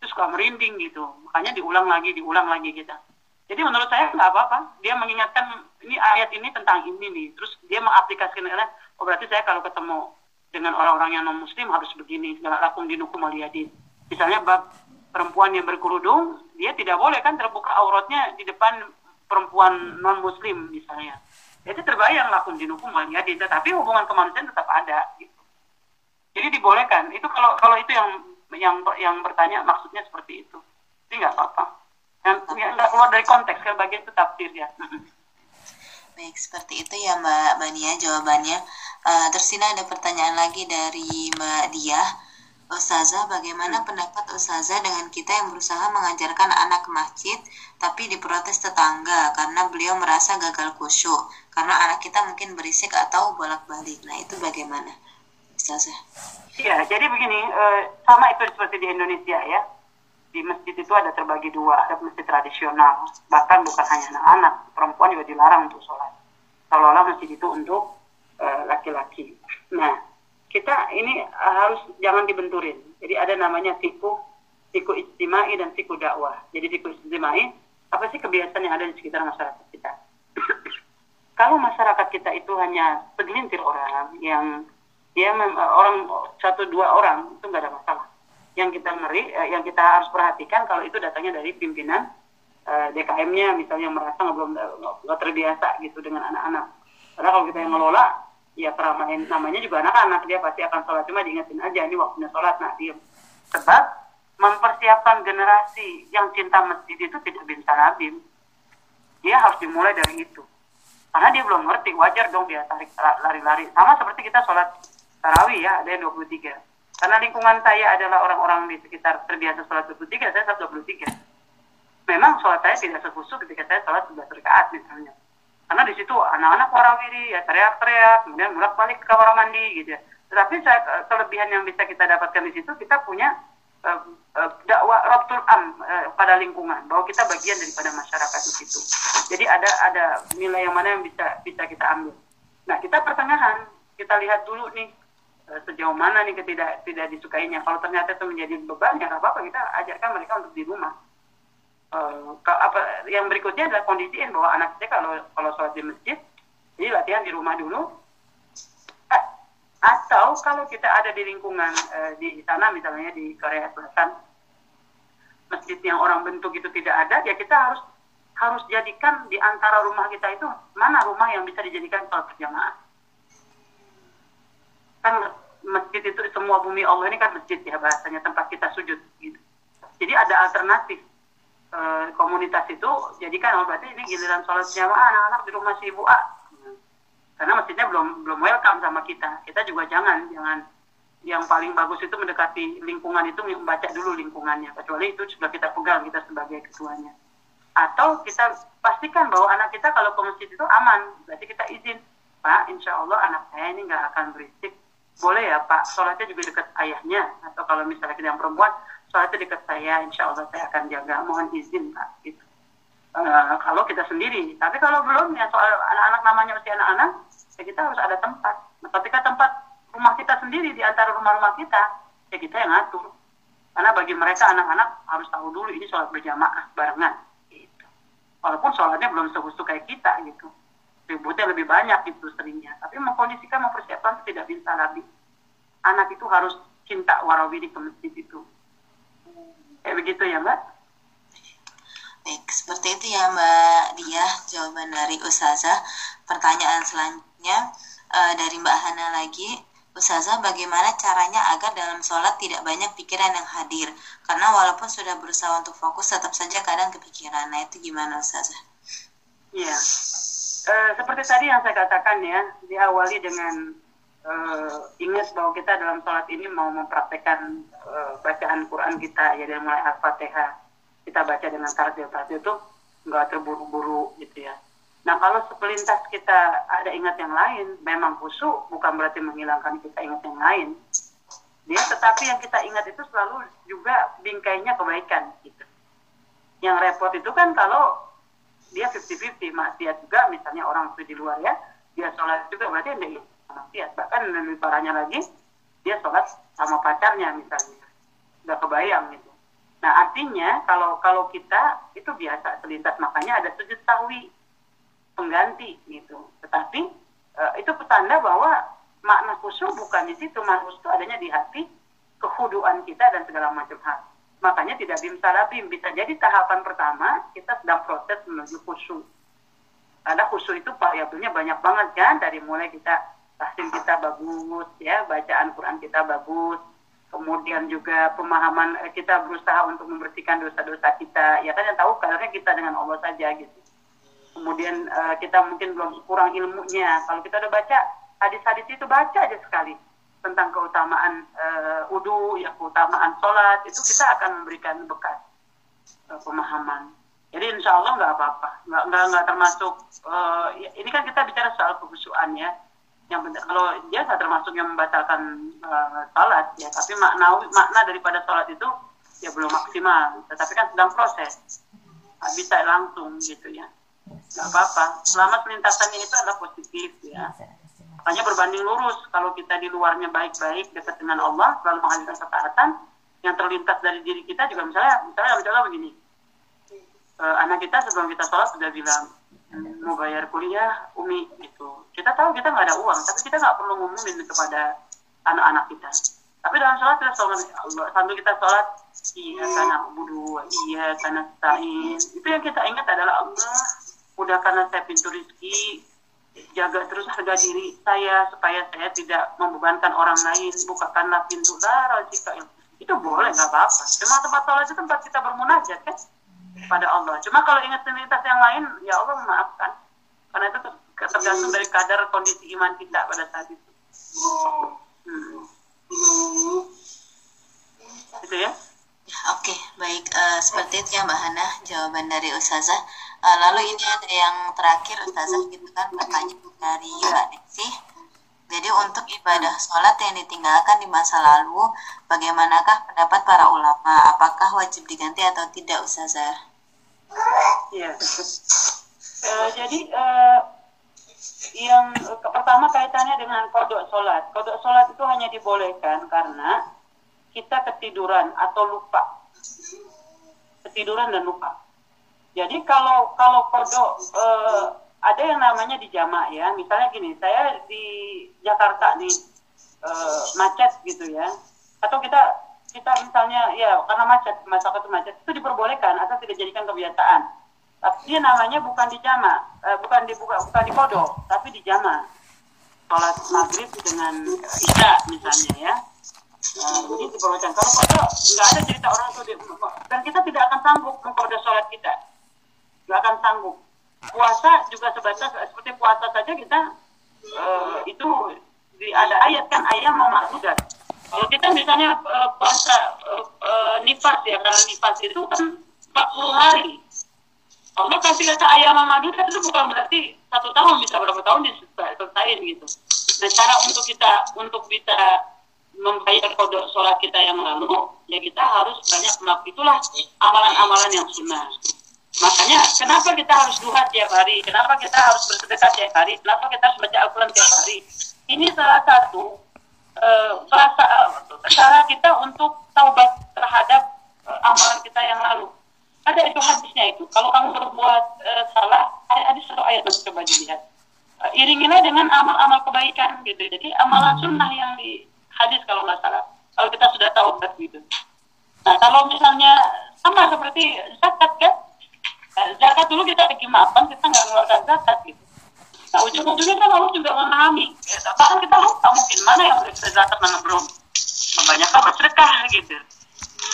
itu suka merinding gitu. Makanya diulang lagi diulang lagi kita jadi menurut saya nggak apa-apa. Dia mengingatkan ini ayat ini tentang ini nih. Terus dia mengaplikasikannya oh berarti saya kalau ketemu dengan orang-orang yang non muslim harus begini. Segala lakum dinukum aliyadin misalnya bab perempuan yang berkerudung dia tidak boleh kan terbuka auratnya di depan perempuan non muslim misalnya. Itu terbayang lakum dinukum aliyadin tetapi hubungan kemanusiaan tetap ada. gitu jadi dibolehkan. Itu kalau kalau itu yang yang yang bertanya maksudnya seperti itu. Jadi nggak apa-apa. Yang nggak keluar dari konteks kan bagian itu tafsir ya. Baik, seperti itu ya Mbak Bania jawabannya. Uh, terus ini ada pertanyaan lagi dari Mbak Dia. Ustazah, bagaimana pendapat Ustazah dengan kita yang berusaha mengajarkan anak ke masjid tapi diprotes tetangga karena beliau merasa gagal khusyuk karena anak kita mungkin berisik atau bolak-balik. Nah, itu bagaimana? Ustazah? Iya, jadi begini, uh, sama itu seperti di Indonesia ya. Di masjid itu ada terbagi dua, ada masjid tradisional, bahkan bukan hanya anak-anak, perempuan juga dilarang untuk sholat. Seolah-olah masjid itu untuk eh, laki-laki. Nah, kita ini harus jangan dibenturin. Jadi ada namanya siku, siku istimai dan siku dakwah. Jadi siku istimai, apa sih kebiasaan yang ada di sekitar masyarakat kita? Kalau masyarakat kita itu hanya segelintir orang yang dia orang satu dua orang itu nggak ada masalah. Yang kita ngeri eh, yang kita harus perhatikan kalau itu datangnya dari pimpinan eh, DKM-nya misalnya merasa nggak belum nggak terbiasa gitu dengan anak-anak. Karena kalau kita yang ngelola ya keramaian namanya juga anak-anak dia pasti akan sholat. Cuma diingetin aja ini waktunya sholat nah dia sebab mempersiapkan generasi yang cinta masjid itu tidak bisa nabim dia harus dimulai dari itu. Karena dia belum ngerti wajar dong dia tarik lari-lari. Sama seperti kita sholat tarawih ya ada yang 23 karena lingkungan saya adalah orang-orang di sekitar terbiasa sholat 23 saya sholat 23 memang sholat saya tidak sekhusus ketika saya sholat 11 rakaat misalnya. Karena di situ anak-anak warawiri ya teriak-teriak kemudian mulak balik ke kamar mandi gitu ya. Tetapi saya, kelebihan yang bisa kita dapatkan di situ kita punya uh, uh, dakwah Rabtul Am uh, pada lingkungan bahwa kita bagian daripada masyarakat di situ. Jadi ada ada nilai yang mana yang bisa bisa kita ambil. Nah kita pertengahan kita lihat dulu nih Eh, sejauh mana nih ketidak tidak disukainya. Kalau ternyata itu menjadi beban ya apa-apa kita ajarkan mereka untuk di rumah. Uh, apa yang berikutnya adalah kondisiin bahwa anak kita kalau kalau sholat di masjid, ini latihan di rumah dulu. Eh, atau kalau kita ada di lingkungan di sana misalnya di Korea Selatan, masjid yang orang bentuk itu tidak ada, ya kita harus harus jadikan di antara rumah kita itu mana rumah yang bisa dijadikan sholat berjamaah kan masjid itu semua bumi Allah ini kan masjid ya bahasanya tempat kita sujud gitu. Jadi ada alternatif e, komunitas itu jadikan oh berarti ini giliran sholat jamaah anak-anak di rumah si ibu A. Karena masjidnya belum belum welcome sama kita. Kita juga jangan jangan yang paling bagus itu mendekati lingkungan itu membaca dulu lingkungannya kecuali itu sudah kita pegang kita sebagai ketuanya atau kita pastikan bahwa anak kita kalau ke masjid itu aman berarti kita izin pak insya Allah anak saya ini nggak akan berisik boleh ya Pak, sholatnya juga dekat ayahnya, atau kalau misalnya kita yang perempuan, sholatnya dekat saya, insya Allah saya akan jaga, mohon izin Pak. Gitu. Uh, kalau kita sendiri, tapi kalau belum ya soal anak-anak namanya usia anak-anak, ya kita harus ada tempat. Nah, ketika tempat rumah kita sendiri di antara rumah-rumah kita, ya kita yang ngatur. Karena bagi mereka anak-anak harus tahu dulu ini sholat berjamaah barengan. Gitu. Walaupun sholatnya belum sehusu kayak kita gitu ributnya lebih banyak itu seringnya tapi mengkondisikan mempersiapkan itu tidak bisa lagi anak itu harus cinta warawiri ke masjid itu kayak begitu ya mbak Baik, seperti itu ya Mbak Dia jawaban dari Ustazah. Pertanyaan selanjutnya uh, dari Mbak Hana lagi. Ustazah, bagaimana caranya agar dalam sholat tidak banyak pikiran yang hadir? Karena walaupun sudah berusaha untuk fokus, tetap saja kadang kepikiran. Nah, itu gimana Ustazah? Iya. Seperti tadi yang saya katakan ya, diawali dengan uh, ingat bahwa kita dalam sholat ini mau mempraktekkan uh, bacaan Quran kita, ya dari mulai Al-Fatihah. Kita baca dengan tartil-tartil itu nggak terburu-buru gitu ya Nah kalau sepelintas kita ada ingat yang lain, memang khusyuk bukan berarti menghilangkan kita ingat yang lain. Dia tetapi yang kita ingat itu selalu juga bingkainya kebaikan gitu. Yang repot itu kan kalau dia 50-50 maksiat juga misalnya orang itu di luar ya, dia sholat juga berarti dia maksiat. Bahkan lebih parahnya lagi, dia sholat sama pacarnya misalnya. Udah kebayang gitu. Nah artinya kalau kalau kita itu biasa selintas makanya ada sujud tahwi pengganti gitu. Tetapi uh, itu petanda bahwa makna khusyuk bukan di situ, makna khusyuk adanya di hati, kehuduan kita dan segala macam hal. Makanya tidak bim salabim. Bisa jadi tahapan pertama kita sedang proses menuju khusyuk. Karena khusyuk itu variabelnya banyak banget kan, dari mulai kita tahsin kita bagus, ya bacaan Quran kita bagus, kemudian juga pemahaman eh, kita berusaha untuk membersihkan dosa-dosa kita, ya kan yang tahu kadarnya kita dengan Allah saja gitu. Kemudian uh, kita mungkin belum kurang ilmunya. Kalau kita udah baca hadis-hadis itu baca aja sekali tentang keutamaan uh, eh, udu ya keutamaan sholat itu kita akan memberikan bekas uh, pemahaman. Jadi insya Allah nggak apa-apa. Nggak nggak nggak termasuk uh, ini kan kita bicara soal kehusuan ya. Yang kalau dia nggak termasuk yang membatalkan uh, sholat ya tapi makna makna daripada sholat itu ya belum maksimal. Tetapi kan sedang proses. Bisa langsung gitu ya. Nggak apa-apa. Selama pelintasannya itu adalah positif ya hanya berbanding lurus. Kalau kita di luarnya baik-baik dekat dengan Allah lalu menghadirkan ketaatan yang terlintas dari diri kita juga misalnya misalnya misalnya begini. Uh, anak kita sebelum kita sholat sudah bilang mau bayar kuliah umi gitu. Kita tahu kita nggak ada uang tapi kita nggak perlu ngumumin kepada anak-anak kita. Tapi dalam sholat kita sholat Allah sambil kita sholat iya karena budu iya karena stain. Itu yang kita ingat adalah Allah mudahkanlah saya pintu rezeki jaga terus harga diri saya supaya saya tidak membebankan orang lain bukakanlah pintu. Darah jika itu boleh nggak apa-apa. Cuma tempat sholat itu tempat kita bermunajat kan? Pada Allah. Cuma kalau ingat identitas yang lain ya Allah memaafkan. Karena itu tergantung dari kadar kondisi iman kita pada saat itu. Hmm. itu ya. Oke, okay, baik. Uh, seperti itu ya Mbak Hana, jawaban dari Ustazah. Uh, lalu ini ada yang terakhir Ustazah gitu kan pertanyaan dari Mbak Desi. Jadi untuk ibadah sholat yang ditinggalkan di masa lalu, bagaimanakah pendapat para ulama? Apakah wajib diganti atau tidak Ustazah? Iya. Uh, jadi uh, yang pertama kaitannya dengan kodok sholat. Kodok sholat itu hanya dibolehkan karena kita ketiduran atau lupa ketiduran dan lupa jadi kalau kalau kodok eh, ada yang namanya di jamak ya. Misalnya gini saya di Jakarta nih eh, macet gitu ya. Atau kita kita misalnya ya karena macet masyarakat itu macet itu diperbolehkan atau tidak jadikan kebiasaan. Tapi dia namanya bukan di jama eh, bukan di bukan, bukan di kodok tapi di jama sholat maghrib dengan isya misalnya ya. Nah, jadi diperbolehkan. Kalau kode nggak ada cerita orang itu dan kita tidak akan sanggup mengkode sholat kita, nggak akan sanggup. Puasa juga sebatas seperti puasa saja kita uh, itu di, ada ayat kan ayat mau maksudat. Kalau kita misalnya uh, puasa uh, uh, nifas ya karena nifas itu kan 40 hari. Allah kasih kata ayam mamadudat itu bukan berarti satu tahun bisa berapa tahun diselesaikan gitu. Nah cara untuk kita untuk bisa membayar kodok sholat kita yang lalu, ya kita harus banyak melakukan itulah amalan-amalan yang sunnah. Makanya kenapa kita harus duha tiap hari? Kenapa kita harus bersedekah tiap hari? Kenapa kita harus baca Al-Quran tiap hari? Ini salah satu uh, cara kita untuk taubat terhadap uh, amalan kita yang lalu. Ada itu hadisnya itu. Kalau kamu berbuat uh, salah, ada satu ayat coba dilihat. Uh, iringilah dengan amal-amal kebaikan gitu. Jadi amalan sunnah yang di hadis kalau nggak salah kalau kita sudah tahu gitu nah kalau misalnya sama seperti zakat kan zakat dulu kita maafkan kita nggak mengeluarkan zakat gitu. Nah ujung-ujungnya kan Allah juga memahami. Ya, bahkan kita lupa mungkin mana yang bisa zakat mana belum. Kebanyakan bersedekah gitu.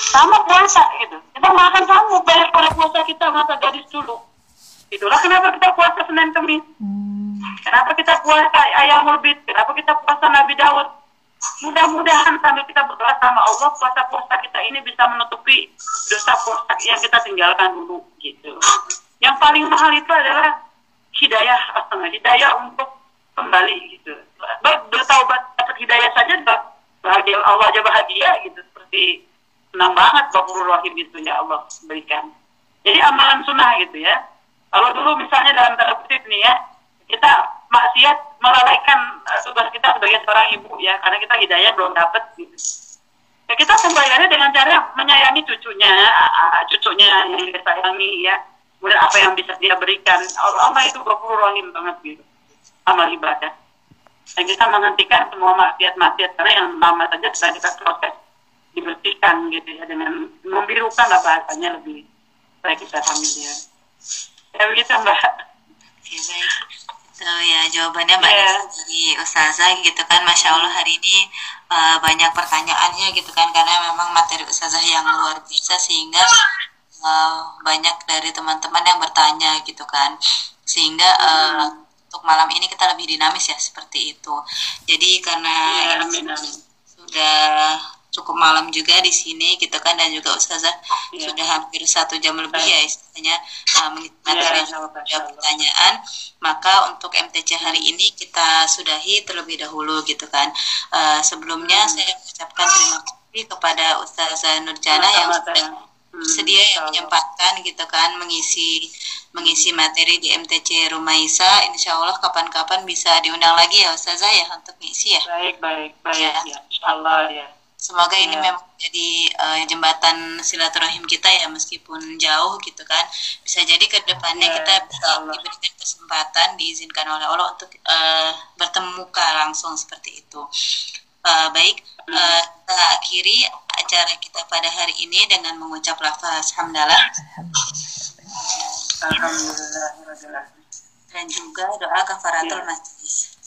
Sama puasa gitu. Kita makan sama bayar pada puasa kita masa gadis dulu. Itulah kenapa kita puasa Senin Kemis. Hmm. Kenapa kita puasa ayam murbit? Kenapa kita puasa Nabi Daud? Mudah-mudahan sambil kita berdoa sama Allah, puasa-puasa kita ini bisa menutupi dosa puasa yang kita tinggalkan dulu gitu. Yang paling mahal itu adalah hidayah hidayah untuk kembali gitu. Bertaubat dapat hidayah saja bahagia Allah aja bahagia gitu. Seperti senang banget Bapak Rahim itu ya Allah berikan. Jadi amalan sunnah gitu ya. Kalau dulu misalnya dalam tanda kutip nih ya kita maksiat melalaikan tugas kita sebagai seorang ibu ya. Karena kita hidayah belum dapat gitu. Ya kita kembaliannya dengan cara menyayangi cucunya uh, cucunya yang disayangi ya. Kemudian apa yang bisa dia berikan. Allah itu gafur rahim banget gitu. Amal ibadah. Dan kita menghentikan semua maksiat-maksiat karena yang lama saja bisa kita proses dibersihkan gitu ya dengan membirukan lah bahasanya lebih baik kita kami dia ya begitu mbak. Ya baik itu ya jawabannya mbak yeah. dari Ustazah gitu kan Masya Allah hari ini uh, banyak pertanyaannya gitu kan karena memang materi Ustazah yang luar biasa sehingga uh, banyak dari teman-teman yang bertanya gitu kan sehingga uh, untuk malam ini kita lebih dinamis ya seperti itu jadi karena amin, amin. sudah cukup malam juga di sini gitu kan dan juga ustazah ya. sudah hampir satu jam lebih ya istilahnya uh, materi ya, pertanyaan. Maka untuk MTC hari ini kita sudahi terlebih dahulu gitu kan. Uh, sebelumnya hmm. saya ucapkan terima kasih kepada Ustazah Nurjana yang sudah Hmm, sedia yang menyempatkan gitu kan mengisi mengisi materi di MTC Rumaisa Insya Allah kapan-kapan bisa diundang lagi ya Ustazah ya untuk ngisi ya? Baik baik baik. Ya, ya Insya Allah ya semoga ini memang jadi uh, jembatan silaturahim kita ya meskipun jauh gitu kan bisa jadi ke depannya ya, kita bisa diberikan kesempatan diizinkan oleh Allah untuk uh, bertemu langsung seperti itu uh, baik uh, kita akhiri acara kita pada hari ini dengan mengucap lafaz hamdalah. Alhamdulillah. Dan juga doa kafaratul majlis.